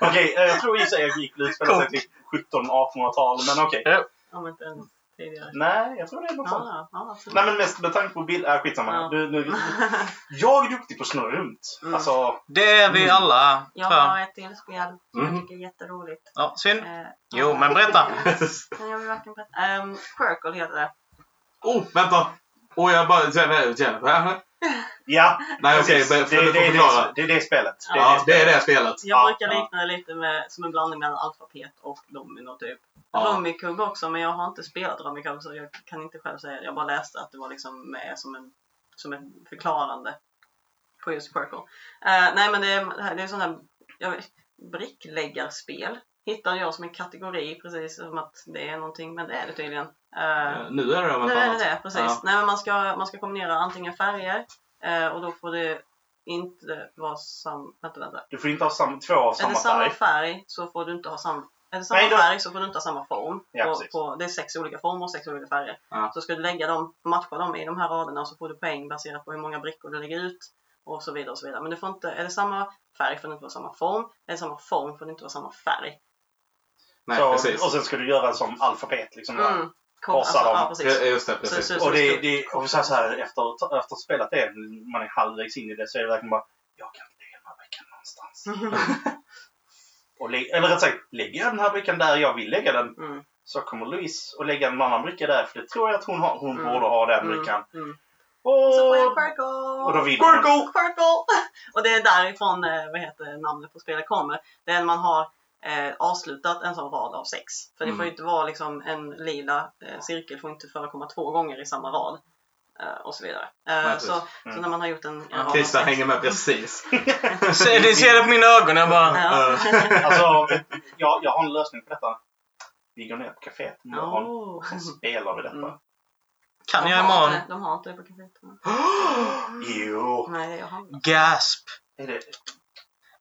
(laughs) Okej, eh, jag tror i och sig Agricola utspelar sig typ 1700-1800-tal, men okej. Inte ens tidigare. Nej, jag tror det är något sånt. Ja, ja. Nej men mest med tanke på bild... Äh, skitsamma. Ja. Du, nu, (laughs) jag är duktig på att snurra runt. Mm. Alltså, Det är vi alla. Jag har ett till spel som Mm. jag tycker är jätteroligt. Ja, synd. Eh, Jo, men berätta. (laughs) Jag vill verkligen berätta. Um, Quirkle heter det. Oh, vänta! Och jag bara ja. Nej okej, precis. okay, det, för det, det, förklara. det, det är det spelet. Det är Ja, det det är spelet. det spelet. Jag Ja, brukar likna det lite med, som en blandning mellan alfabet och domino typ. Ja. Rummikub också, men jag har inte spelat Rummikub så jag kan inte själv säga det. Jag bara läste att det var liksom med som en, som en förklarande på just Quirkle. Eh, nej men det är, det är sån här jag vet, brickläggarspel. Hittade jag som en kategori precis som att det är någonting, men det är det tydligen. Eh, Nu är det det nu är det det, precis. Ja. Nej, men man, ska, man ska kombinera antingen färger eh, och då får det inte vara samma... Vänta, vänta. Du får inte ha sam, två av Är samma det samma färg. färg så får du inte ha samma... Är det samma Nej, då- färg så får du inte ha samma form. Ja, på, på, det är sex olika former och sex olika färger. Ja. Så ska du lägga dem, matcha dem i de här raderna så får du poäng baserat på hur många brickor du lägger ut och så vidare. och så vidare. Men det får inte, är det samma färg får det inte vara samma form. Är det samma form får det inte vara samma färg. Nej, Så, precis. och sen ska du göra som alfabet. Liksom. Mm. Korsa dem. ja, precis. Just det, precis. Så- så- Och det, det, och så här, så här, efter, efter att spelat det, man är halvvägs in i det, så är det verkligen bara jag kan lägga den här brickan någonstans. (laughs) Och eller rätt sagt, lägger jag den här brickan där jag vill lägga den Mm. så kommer Louise att lägga en annan bricka där för det tror jag att hon, har, hon Mm. borde ha den Mm. brickan. Mm. Och, Så får jag Quirkle! och då man. Quirkle! (laughs) Och det är därifrån eh, vad heter, namnet på spelet kommer. Det är när man har eh, avslutat en sån rad av sex. För det Mm. får ju inte vara liksom en lila eh, cirkel får inte förekomma två gånger i samma rad. Eh, och så vidare. Eh, Nej, så, Mm. så när man har gjort en, en Christian sex. hänger med precis. (laughs) Se, ni ser det på mina ögon. Jag bara... Ja. Alltså, jag, jag har en lösning på detta. Vi går ner på kaféet imorgon Oh. och så spelar vi detta. Mm. Kan de jag imorgon? inte det. De har inte det på kaféet. (gasps) Jo. Nej, jag har. Gasp! Är det...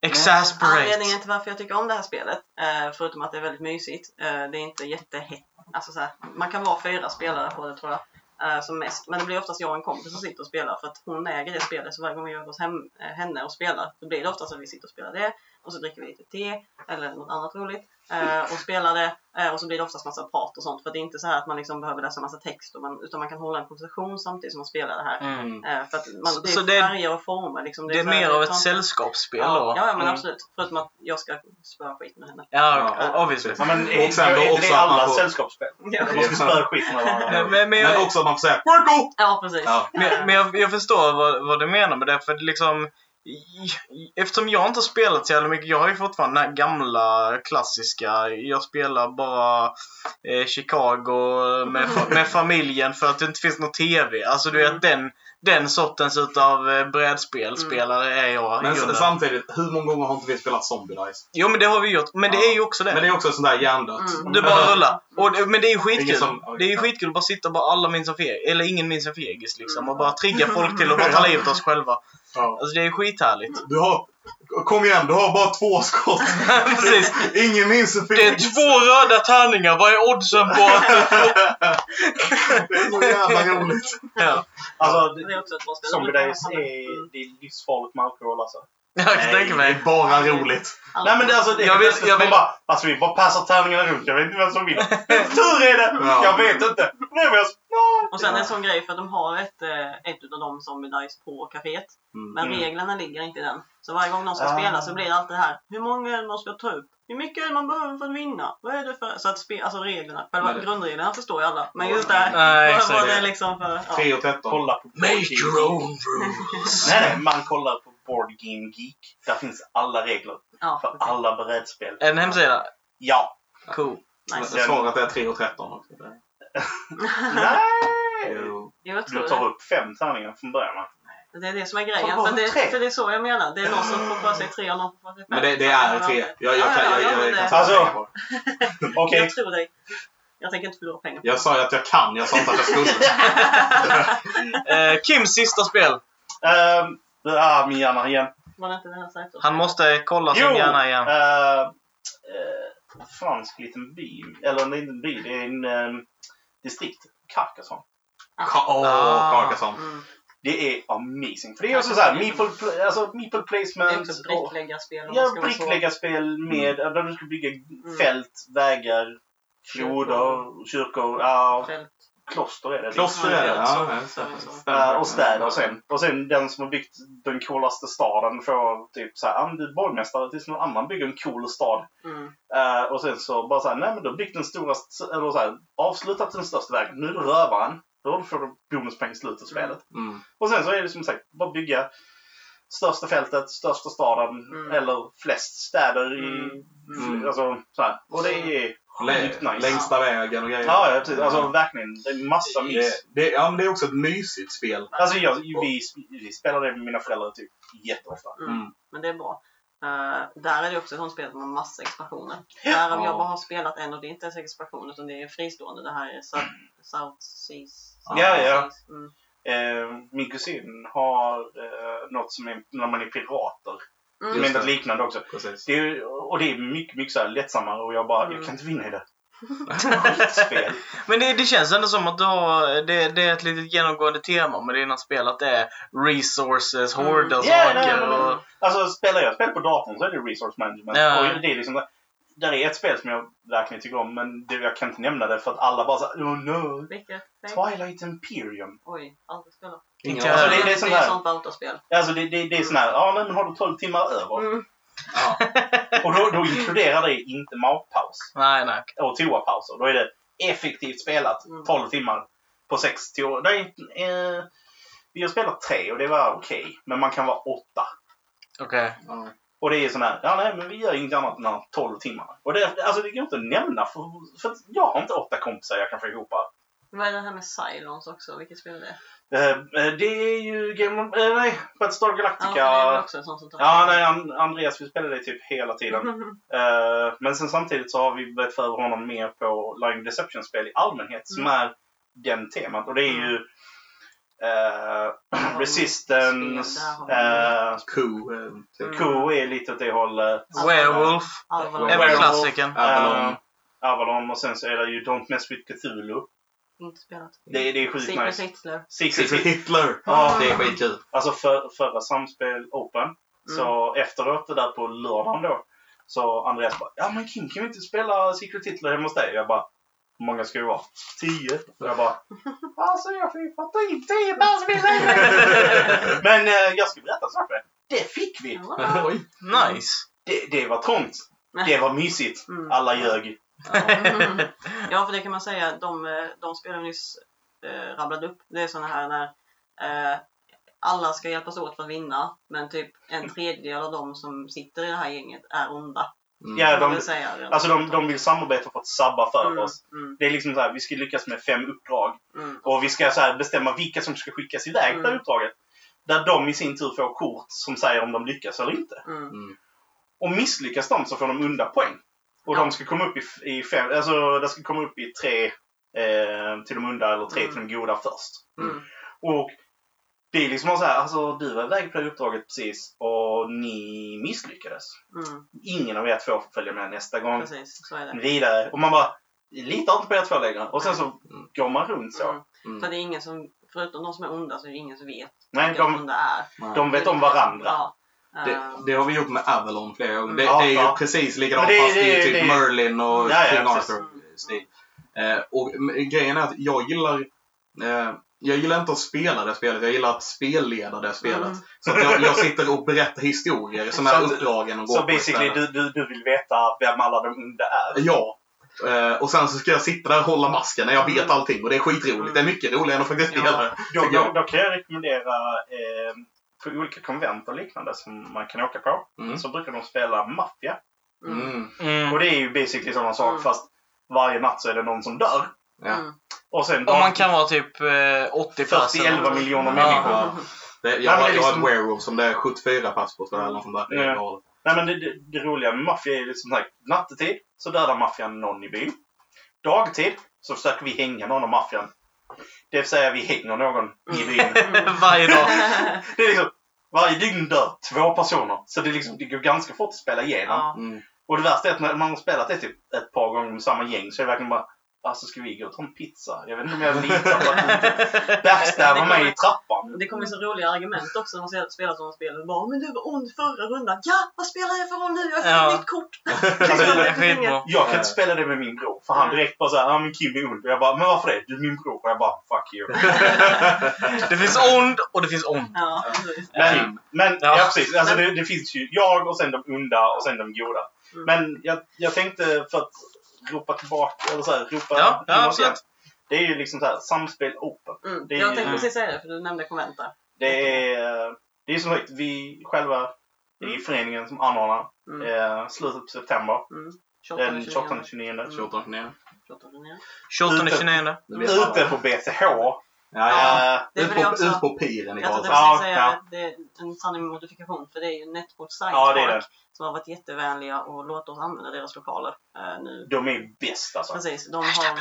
Exasperate! Anledningen till varför jag tycker om det här spelet, eh, förutom att det är väldigt mysigt, eh, det är inte jättehett. Alltså så här, man kan vara fyra spelare på det tror jag. Eh, som mest. Men det blir oftast jag och en kompis som sitter och spelar för att hon äger det spelet. Så varje gång vi är hos hem, henne och spelar, då blir det oftast att vi sitter och spelar det. Och så dricker vi lite te eller något annat roligt. eh, Och spelar det. eh, Och så blir det oftast massa prat och sånt. För det är inte så här att man liksom behöver läsa massa text. Och man, utan man kan hålla en konversation samtidigt som man spelar det här. Mm. Eh, För att man, Så- det är så det är- färger och former. Liksom. Det är så här- mer av ett inte- sällskapsspel Ja, då? ja, men Mm. absolut. Förutom att jag ska spöa skit med henne. Ja, Ja, obviously. Ja, men är, Och sen då är, är också det att man alla får- sällskapsspel? (laughs) Ja, Man ska spöa skiten med varandra. (laughs) Men, men, Men jag, också att man får säga ja precis. Ja. men, men jag, jag förstår vad, vad du menar med det, för det liksom Eftersom jag inte har spelat så jävla mycket, jag har ju fortfarande den här gamla klassiska, jag spelar bara eh, Chicago med, fa- med familjen för att det inte finns någon TV. Alltså du vet den, den sortens utav eh, brädspelspelare är jag. Men grunden. samtidigt, hur många gånger har inte vi spelat Zombie Dice? Jo men det har vi gjort, men det är ju också det. Men det är också sånt där hjärndött. Mm. Du bara rullar. Och, men det är ju skitkul. som- Det är ju skitkul att bara sitta och bara alla minns en fegis, eller ingen minns en fegis liksom. Och bara trigga folk till att bara ta livet av oss själva. Ja. Alltså det är skithärligt. Du har... Kom igen, du har bara två skott. (laughs) Precis. Ingen minns hur Det är två röda tärningar, vad är oddsen på att (laughs) du. Det är så jävla roligt. Ja, Alltså, Det är också ett bra spel. Zombie Days Mm. är, det är livsfarligt med alkohol alltså. (laughs) jag kan tänka det är mig. bara roligt. Nej men det, alltså, det Jag vill- jag jag vill- bara, alltså vi bara passar tärningarna runt. Jag vet inte vem som vinner. (laughs) Tur är det! Ja. Jag vet inte. Nej, men jag, Och sen en sån grej för att de har ett, eh, ett utav dem Zombie Dice på kaféet. Mm. Men Mm. reglerna ligger inte i den. Så varje gång någon ska Ah. spela så blir det alltid det här. Hur många är det man ska ta upp? Hur mycket är det man behöver för att vinna? Vad är det för... Så att spe, alltså reglerna. Själva Men det- grundreglerna förstår ju alla. Men just det här. Nej, vad, vad det är liksom för... Ja. 3 och 13. kolla på Make your own rules. Nej, nej, man kollar på Board Game Geek. Där finns alla regler Ja, för okej. alla brädspel. En hemsida. Ja. Cool. Nice. Jag svarar att det är 3 och 13 också. (laughs) (laughs) Nej! Jo. Jag Du tar upp fem tärningar från början va? Det är det som är Ta grejen. För det, tre. för det är så jag menar. Det är någon som får för sig tre och någon får för sig fem. Men det, det är 3. Jag, jag, Ja, kan- ja, jag, ja, jag, men jag, det- kan Alltså- säga på det. Okej. Jag tror dig. Jag tänker inte förlora pengar på Jag sa ju att jag kan, jag sa inte att jag skulle. (laughs) Eh, Kims sista spel. Ehm, ah, min hjärna igen. Det inte det här? Han måste kolla sin Jo! hjärna igen. Eh, eh, fransk liten by. Eller en liten by. Det är en um, distrikt. Carcassonne. Ka- Åh, Ah. Carcassonne. Mm. Det är amazing. För det är också såhär, meeple, pl- alltså, meeple Det är placement. och- brickläggarspel. Ja, brickläggarspel med, där du ska bygga Mm. fält, vägar, floder, kyrkor, ja, Fält. Kloster är det. Kloster är det, ja. Så- så- så. Och städer sen. Och sen den som har byggt den coolaste staden får typ såhär, ah, men du är borgmästare tills någon annan bygger en cool stad. Mm. Eh, och sen så bara såhär, nej men du har byggt den stora, st- eller såhär, avslutat den största vägen. Nu är du rövaren. Då får du bonuspeng i slutet av spelet. Mm. Och sen så är det som sagt, bara bygga största fältet, största staden Mm. eller flest städer i... Mm. Alltså, så här. Och det är sjukt nice. Längsta vägen och grejer. Ja, ja, precis. Alltså verkligen. Det är massa mys. det, det, ja, men det är också ett mysigt spel. Alltså jag, vi, vi spelar det med mina föräldrar typ jätteofta. Mm. Men det är bra. Eh, där är det också ett sånt spel har massa expansioner. Därav Ja. jag bara har spelat en och det är inte ens expansion utan det är fristående. Det här är South, South Seas. Ja, ja. Seas. Mm. Eh, min kusin har eh, något som är när man är pirater. Mm. Men det. något liknande också. Precis. Det är, och det är mycket, mycket så här lättsammare och jag bara, Mm. jag kan inte vinna i det. Skitspel. (laughs) Men det, det känns ändå som att du har, det, det är ett litet genomgående tema med dina spel. Att det är resources, Mm. hårda Ja, nej, saker men- och... Alltså spelar jag spel på datorn så är det resource management. Ja. Och det är liksom, där är ett spel som jag verkligen tycker om men det, jag kan inte nämna det för att alla bara såhär oh no. Vilket? Twilight Imperium. Oj, aldrig spelat. Inte Alltså det, det är sån det är här, sånt Bauta-spel. alltså det, det, det är sån här, ja men har du 12 timmar över? Mm. Ja. Och då, då inkluderar det inte matpaus Nej, nej. och toapauser. Då är det effektivt spelat Mm. 12 timmar på 6 toa. Det är, eh, vi har spelat tre och det var okej. men man kan vara åtta. Okej. Ja. Och det är sån här, ja nej men vi gör inget annat än de här 12 timmarna. Och det, alltså det går inte att nämna för, för jag har inte åtta kompisar jag kan få ihop. här. Vad är det här med Cylons också? Vilket spel är det? Eh, eh, det är ju Game of, eh, nej, Battlestar Galactica. Ja, det är också ett sånt som tar Ja, nej, An- Andreas, vi spelar det typ hela tiden. (laughs) Eh, men sen samtidigt så har vi börjat föra honom mer på Line Deception-spel i allmänhet som Mm. är den temat. Och det är ju eh, (clears throat) Resistance, typ. Mm. Co är lite åt det hållet. Werewolf. Alvalon. Är väl klassikern. Avalon. Eh, Avalon och sen så är det ju Don't Mess With Cthulhu. Inte spelat. Det, det är Secret skitnice. Hitler. Secret Secret Hitler. Hitler. Ja. Det är skitkul. Alltså för, förra Samspel Open, så Mm. efteråt det där på lördagen då, så Andreas bara Ja men Kim kan vi inte spela Secret Hitler hemma hos dig? Jag bara Hur många ska det vara? Tio? Och jag bara (laughs) Alltså jag fick fatta in tio personer! (laughs) Men eh, jag ska berätta en sak för er. Det fick vi! Oj. Nice. Det, det var trångt. Det var mysigt. Mm. Alla ljög. Mm. (laughs) Ja, för det kan man säga. De, eh, de spel vi nyss eh, rabblade upp, det är såna här när eh, alla ska hjälpas åt för att vinna, men typ en tredjedel av de som sitter i det här gänget är onda. Mm. Ja, de, säga alltså de, de vill samarbeta för att sabba för mm, oss. Mm, Det är liksom så här, vi ska lyckas med fem uppdrag. mm, Och vi ska så här bestämma vilka som ska skickas iväg det Mm. uppdraget. Där de i sin tur får kort som säger om de lyckas eller inte. mm, Mm. Och misslyckas de så får de unda poäng. Och Ja. de ska komma upp i, i fem, alltså det ska komma upp i tre eh, till de onda eller tre Mm. till de goda först. mm, Och det är liksom så här, alltså du var iväg på det uppdraget precis och ni misslyckades. mm, Ingen av er två får följa med nästa gång. precis, så är det. Vidare. Och man bara, litar inte på er två längre. Och sen så Mm. går man runt så. Mm. Mm. För det är ingen som, förutom de som är onda, så är det ingen som vet Nej, vilka de, onda är. Nej. de vet om varandra. Ja. Det, Ehm, det har vi gjort med Avalon flera gånger. Det, Ja, det är ju ja. precis likadant det- fast det är typ det- Merlin och Ja, ja, King precis. Arthur-stil. Eh, och grejen är att jag gillar eh, jag gillar inte att spela det spelet, jag gillar att spelleda det spelet. Mm. Så att jag, jag sitter och berättar historier som Så är uppdragen och går Så på basically, du, du, du vill veta vem alla de onda är? Ja. Eh, och sen så ska jag sitta där och hålla masken när jag vet Mm. allting och det är skitroligt. Det är mycket roligare än att faktiskt Ja. spela det. Då, tycker då, jag. då kan jag rekommendera eh, på olika konvent och liknande som man kan åka på. Mm. Så brukar de spela maffia. mm, Mm. Mm. Och det är ju basically samma sak Mm. fast varje natt så är det någon som dör. Ja. Och sen Och man kan vara typ eh, 80 personer. 40-11 miljoner Ja. människor. Ja. Det, jag, men har, är jag har liksom- ett werewolf som det är 74 pass på eller något sånt där. Ja. Nej men det, det, det roliga med maffia är liksom såhär, nattetid så dödar maffian någon i byn. Dagtid så försöker vi hänga någon av maffian. Det vill säga vi hänger någon i byn. (laughs) Varje dag. Det är liksom, varje dygn dör två personer. Så det, är liksom, det går ganska fort att spela igenom. Ja. Mm. Och det värsta är att när man har spelat det typ ett par gånger med samma gäng så är det verkligen bara Alltså ska vi gå och ta en pizza? Jag vet inte om jag litar på att du inte (laughs) backstabbar mig i trappan. Det kommer så roliga argument också när man spelar sådana spel. Bara, men du var ond förra rundan. Ja, vad spelar jag för roll nu? Jag har Ja. ett nytt kort. (laughs) Jag kan inte spela det med min bror. För han direkt bara såhär, ja men Kim är ond. Och jag bara, men varför det? Du är min bror. Och jag bara, fuck you. (laughs) Det finns ond och det finns ond. Ja. Men, men ja. Ja. precis. Alltså, det, det finns ju jag och sen de onda och sen de goda. Mm. Men jag, jag tänkte för att ropa tillbaka, eller så här, ropa Ja, ja, absolut. Det är ju liksom så här, samspel open. Mm. Det är Jag ju- tänkte precis säga det, för du nämnde konvent där. Det är, det är som sagt, vi själva i Mm. föreningen som anordnar Mm. eh, slutet på september. Mm. 28, Den 28 29 Mm. 28 ner. 28, 29. 28 Ute. 29. Det vet alla. Ute på BTH. Ja, ja. Det är Ut på, också. ut på piren i Jag tänkte Karlshamn. Ja, ja. att det är en sanning med modifikation. För det är ju Netport Science Ja, det är Park som har varit jättevänliga och låter oss använda deras lokaler eh, nu. De är bäst alltså. Precis, de har,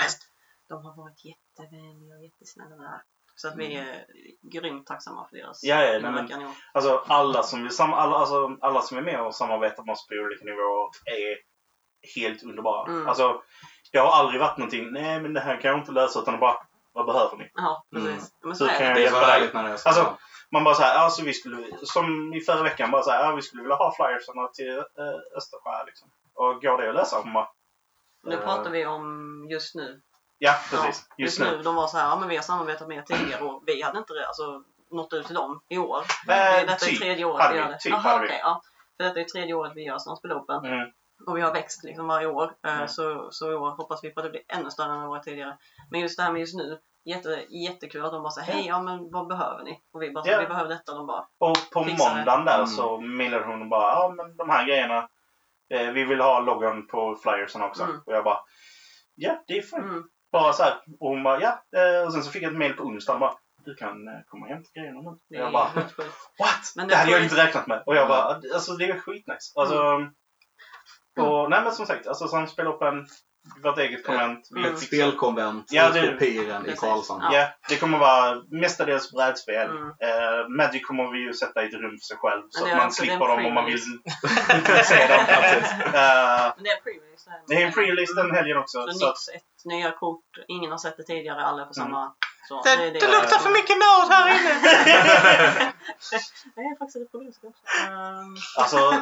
de har varit jättevänliga och jättesnälla där. Så att vi är grymt tacksamma för deras Ja, ja, inverkan i år. Alltså alla som, sam- alla, alltså, alla som är med och samarbetar med oss på olika nivåer är helt underbara. Mm. Alltså, det har aldrig varit någonting, nej men det här kan jag inte lösa utan bara, vad behöver ni? Ja, precis. Mm. Men så Hur kan jag Det är så hjälpa dig? härligt när det är så. Alltså, Man bara såhär, alltså vi skulle, som i förra veckan, bara såhär, ja, vi skulle vilja ha flyersarna till äh, Östersjö liksom. Och går det att lösa? Hon bara, Nu eh, pratar vi om just nu. Ja, precis. Ja, just nu. De var så här, ja men vi har samarbetat med er tidigare och vi hade inte alltså, nått ut till dem i år. Det- detta typ är tredje året vi gör det. typ vi. okej, ja. För detta är tredje året vi gör Snarspel Open. Mm. Och vi har växt liksom varje år. Eh, Mm. Så, så i år hoppas vi på att det blir ännu större än det varit tidigare. Men just det här med just nu, jätte, jättekul att de bara säger hej, ja men vad behöver ni? Och vi bara, Ja. vi behöver detta. Och de bara, Och på Fixar det. måndagen där Mm. så mejlade hon och bara, ja men de här grejerna, eh, vi vill ha loggan på flyersen också. Mm. Och jag bara, ja det är fint. mm, Bara så här. Och hon bara, ja. Eh, Och sen så fick jag ett mejl på onsdagen och bara, du kan eh, komma och hämta grejerna nu. det jag bara, what? Men det det hade jag inte räknat med. Och jag bara, alltså det är skitnice. Alltså, Mm. Och nej men som sagt, alltså Samspel Open vårt eget konvent. Mm. Ett spelkonvent Ja, det- på piren i. Karlshamn. Ja. Ja, det kommer vara mestadels brädspel. Mm. Eh, Magic kommer vi ju sätta i ett rum för sig själv så det att man det slipper en dem om man vill pre-release. (laughs) se dem. (laughs) Men det är pre-release. här. det är en pre-release den helgen också. Så Så att, ett nya kort. Ingen har sett det tidigare. Alla på samma... Så, Det, är det luktar för mycket nörd här inne. (laughs) Det är faktiskt ett problem. Ehm, alltså,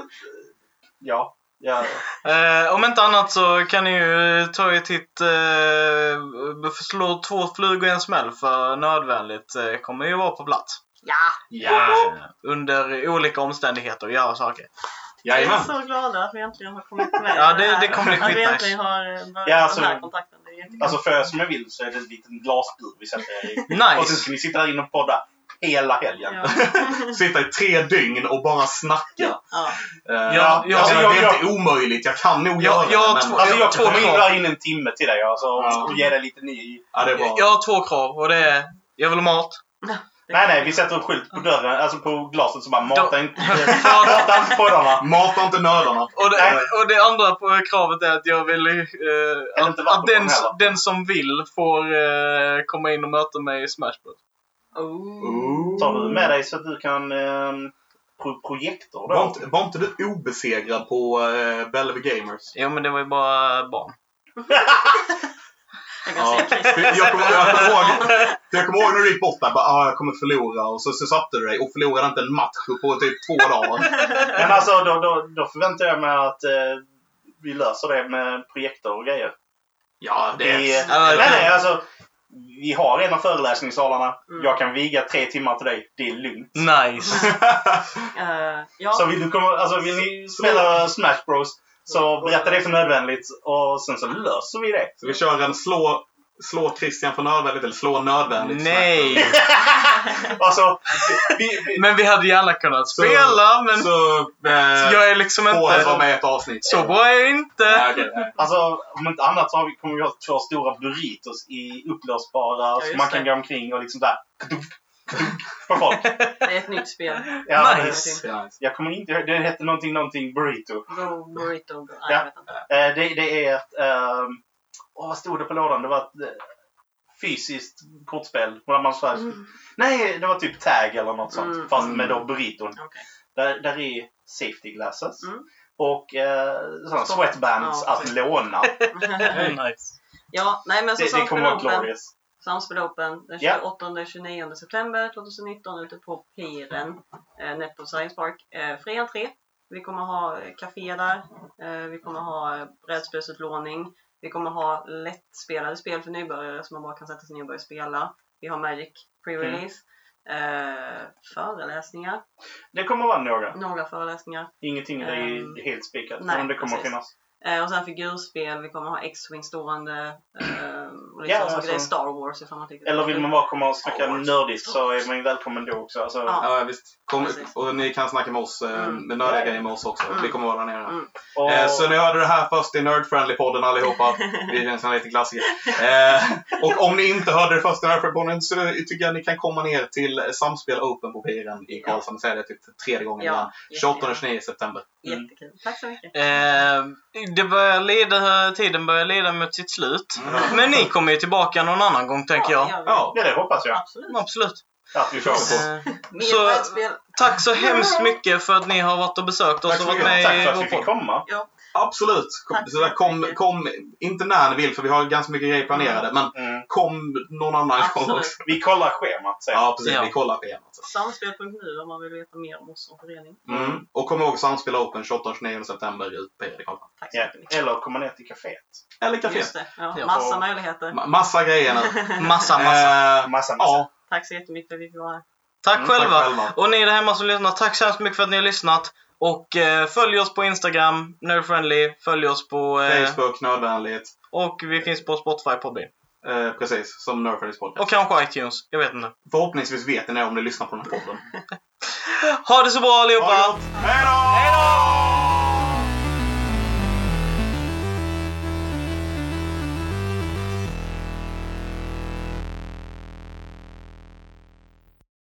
ja. Ja. Eh, om inte annat så kan ni ju ta er titt, eh, slå två flugor i en smäll för nödvändigt eh, kommer ju vara på plats. Ja! Ja. Under olika omständigheter och göra saker. Jag är Jajamän. så glada att vi äntligen har kommit med Ja, det- det kommer bli Att vi skitnice. äntligen har eh, börjat Ja, alltså- den här kontakten. Det är jättekul. Alltså för er som jag vill så är det en liten glasbur vi sätter er i. Och sen Nice! ska ni sitta här inne och podda hela helgen. Ja. (laughs) Sitta i tre dygn och bara snacka. ja. Eh, Ja, ja, alltså, jag- det är jag- inte omöjligt. Jag kan nog Jag- göra jag det. tror- Men, Alltså jag två kommer in krav. där in en timme till dig alltså, Ja. och ge dig lite ny... ja, det är bra. Jag har två krav och det är jag vill ha mat. Nej nej, vi sätter upp skylt på dörren, alltså på glaset som bara mata inte, (laughs) mata inte poddarna. Mata inte nördarna. Och det, Nej. och det andra på kravet är att jag vill eh, att, att den, den som vill får eh, komma in och möta mig i Smashbot. Oh. Tar du med dig så att du kan eh, pro projektor Var då? inte, var inte du obesegrad på uh, Bellevue Gamers? Jo men det var ju bara barn. Jag (laughs) kan Ja. Jag kommer, jag, kommer ihåg, jag kommer ihåg när du gick bort där. Bara, ah, jag kommer förlora. Och så, så satte du dig och förlorade inte en match på typ två dagar. (laughs) Men alltså då, då, då förväntar jag mig att eh, vi löser det med projektor och grejer. Ja, det Vi, är... Nej, det- nej, alltså. Vi har en av föreläsningssalarna. Mm. Jag kan viga tre timmar till dig. Det är lugnt. Nice! (laughs) Eh, ja. Så vill, du komma, alltså, vill ni spela Smash Bros så berätta det för nödvändigt och sen så löser vi det. Så vi kör en slå, slå Christian för nödvändigt eller slå nödvändigt. Nej! (laughs) Alltså, vi, vi, Men vi hade gärna kunnat Så- spela men Så eh, jag är liksom det inte... med i ett avsnitt. Så bra är jag inte! Ja, okej. alltså, om inte annat så har vi, kommer vi ha två stora burritos i upplösbara så just man kan det. gå omkring och liksom där på folk. (laughs) Det är ett nytt spel. Ja, Nice. Ja, Jag kommer inte det hette någonting, någonting burrito. Burrito. Nej, Ja. jag vet inte. Eh, det, det är ett... ehm, åh, vad stod det på lådan? Det var ett eh, fysiskt kortspel. Där man så här, Mm. Nej, det var typ tag eller något sånt. Mm. Fast med då burriton. Okej. Där, där är safety glasses. Mm. Och eh, sådana sweatbands Ja, att låna. (laughs) nice. ja, nej men så Det, det Samspel kommer vara Open. glorious. Samspel Open den Ja. 28-29 september 2019 ute på Piren, eh, Netto Science Park. Eh, fri entré. Vi kommer ha café där. Eh, vi kommer ha eh, brädspelsutlåning. Vi kommer ha lättspelade spel för nybörjare som man bara kan sätta sig ner och börja spela. Vi har Magic pre-release. Eh, föreläsningar. Det kommer vara några. Några föreläsningar. Ingenting är Ehm, helt spikat. men det kommer precis. finnas. Eh, och sen figurspel. Vi kommer ha X-Wing stående. Eh, och lite Ja, alltså- Det är Star Wars ifall man tycker Eller vill man bara komma och snacka nördigt så är man ju välkommen då också. Alltså, Ja. Ja, visst. Kom, och ni kan snacka med oss, eh, Mm. med nördiga grejer med oss också. Mm. Vi kommer vara där nere. Mm. och, Eh, så ni hörde det här först i Nerd-friendly-podden allihopa. (laughs) Det är en sån liten klassiker. Eh, och om ni inte hörde det först i Nerd-friendly-podden så tycker jag ni kan komma ner till Samspel Open på Piren i Karlshamn. Säger det typ tredje gången. Ja, 28 och 29 september. Mm. Jättekul. Tack så mycket. Eh, det börjar leda, tiden börjar leda mot sitt slut. Mm. Men ni kommer ju tillbaka någon annan gång tänker jag. Ja, det Ja. Ja, det hoppas jag. Absolut. Absolut. Att vi får det. Eh, Så- tack så hemskt mycket för att ni har varit och besökt oss Tack och varit med Tack i för att vi fick komma. Absolut. Kom, Tack så så där, kom, kom, inte när ni vill för vi har ganska mycket grejer planerade. Men Mm. kom någon annan gång Absolut. också. Vi kollar schemat sen. Ja, precis. Ja. Vi kollar schemat. Samspel.nu om man vill veta mer om oss som förening. Mm. Och kom ihåg Samspel Open 28-29 september ut på Erik Karlsson. Tack så mycket. Eller komma ner till kaféet. Eller café. Just det. Ja, massa möjligheter. Ma- Massa grejer nu. (laughs) Massa, massa. Eh, Massa, massa. ja, Tack så jättemycket för att vi fick vara här. Tack Mm, själva. tack själva. Och ni där hemma som lyssnar, tack så hemskt mycket för att ni har lyssnat. Och eh, följ oss på Instagram, Nerdfriendly. Följ oss på... Eh, Facebook, nödvändigt. och vi finns på Spotify, Podbean. Eh, precis, som Nerdfriendly's podcast. Och kanske iTunes. Jag vet inte. Förhoppningsvis vet ni det om ni lyssnar på den här podden. (laughs) Ha det så bra allihopa! Hej då!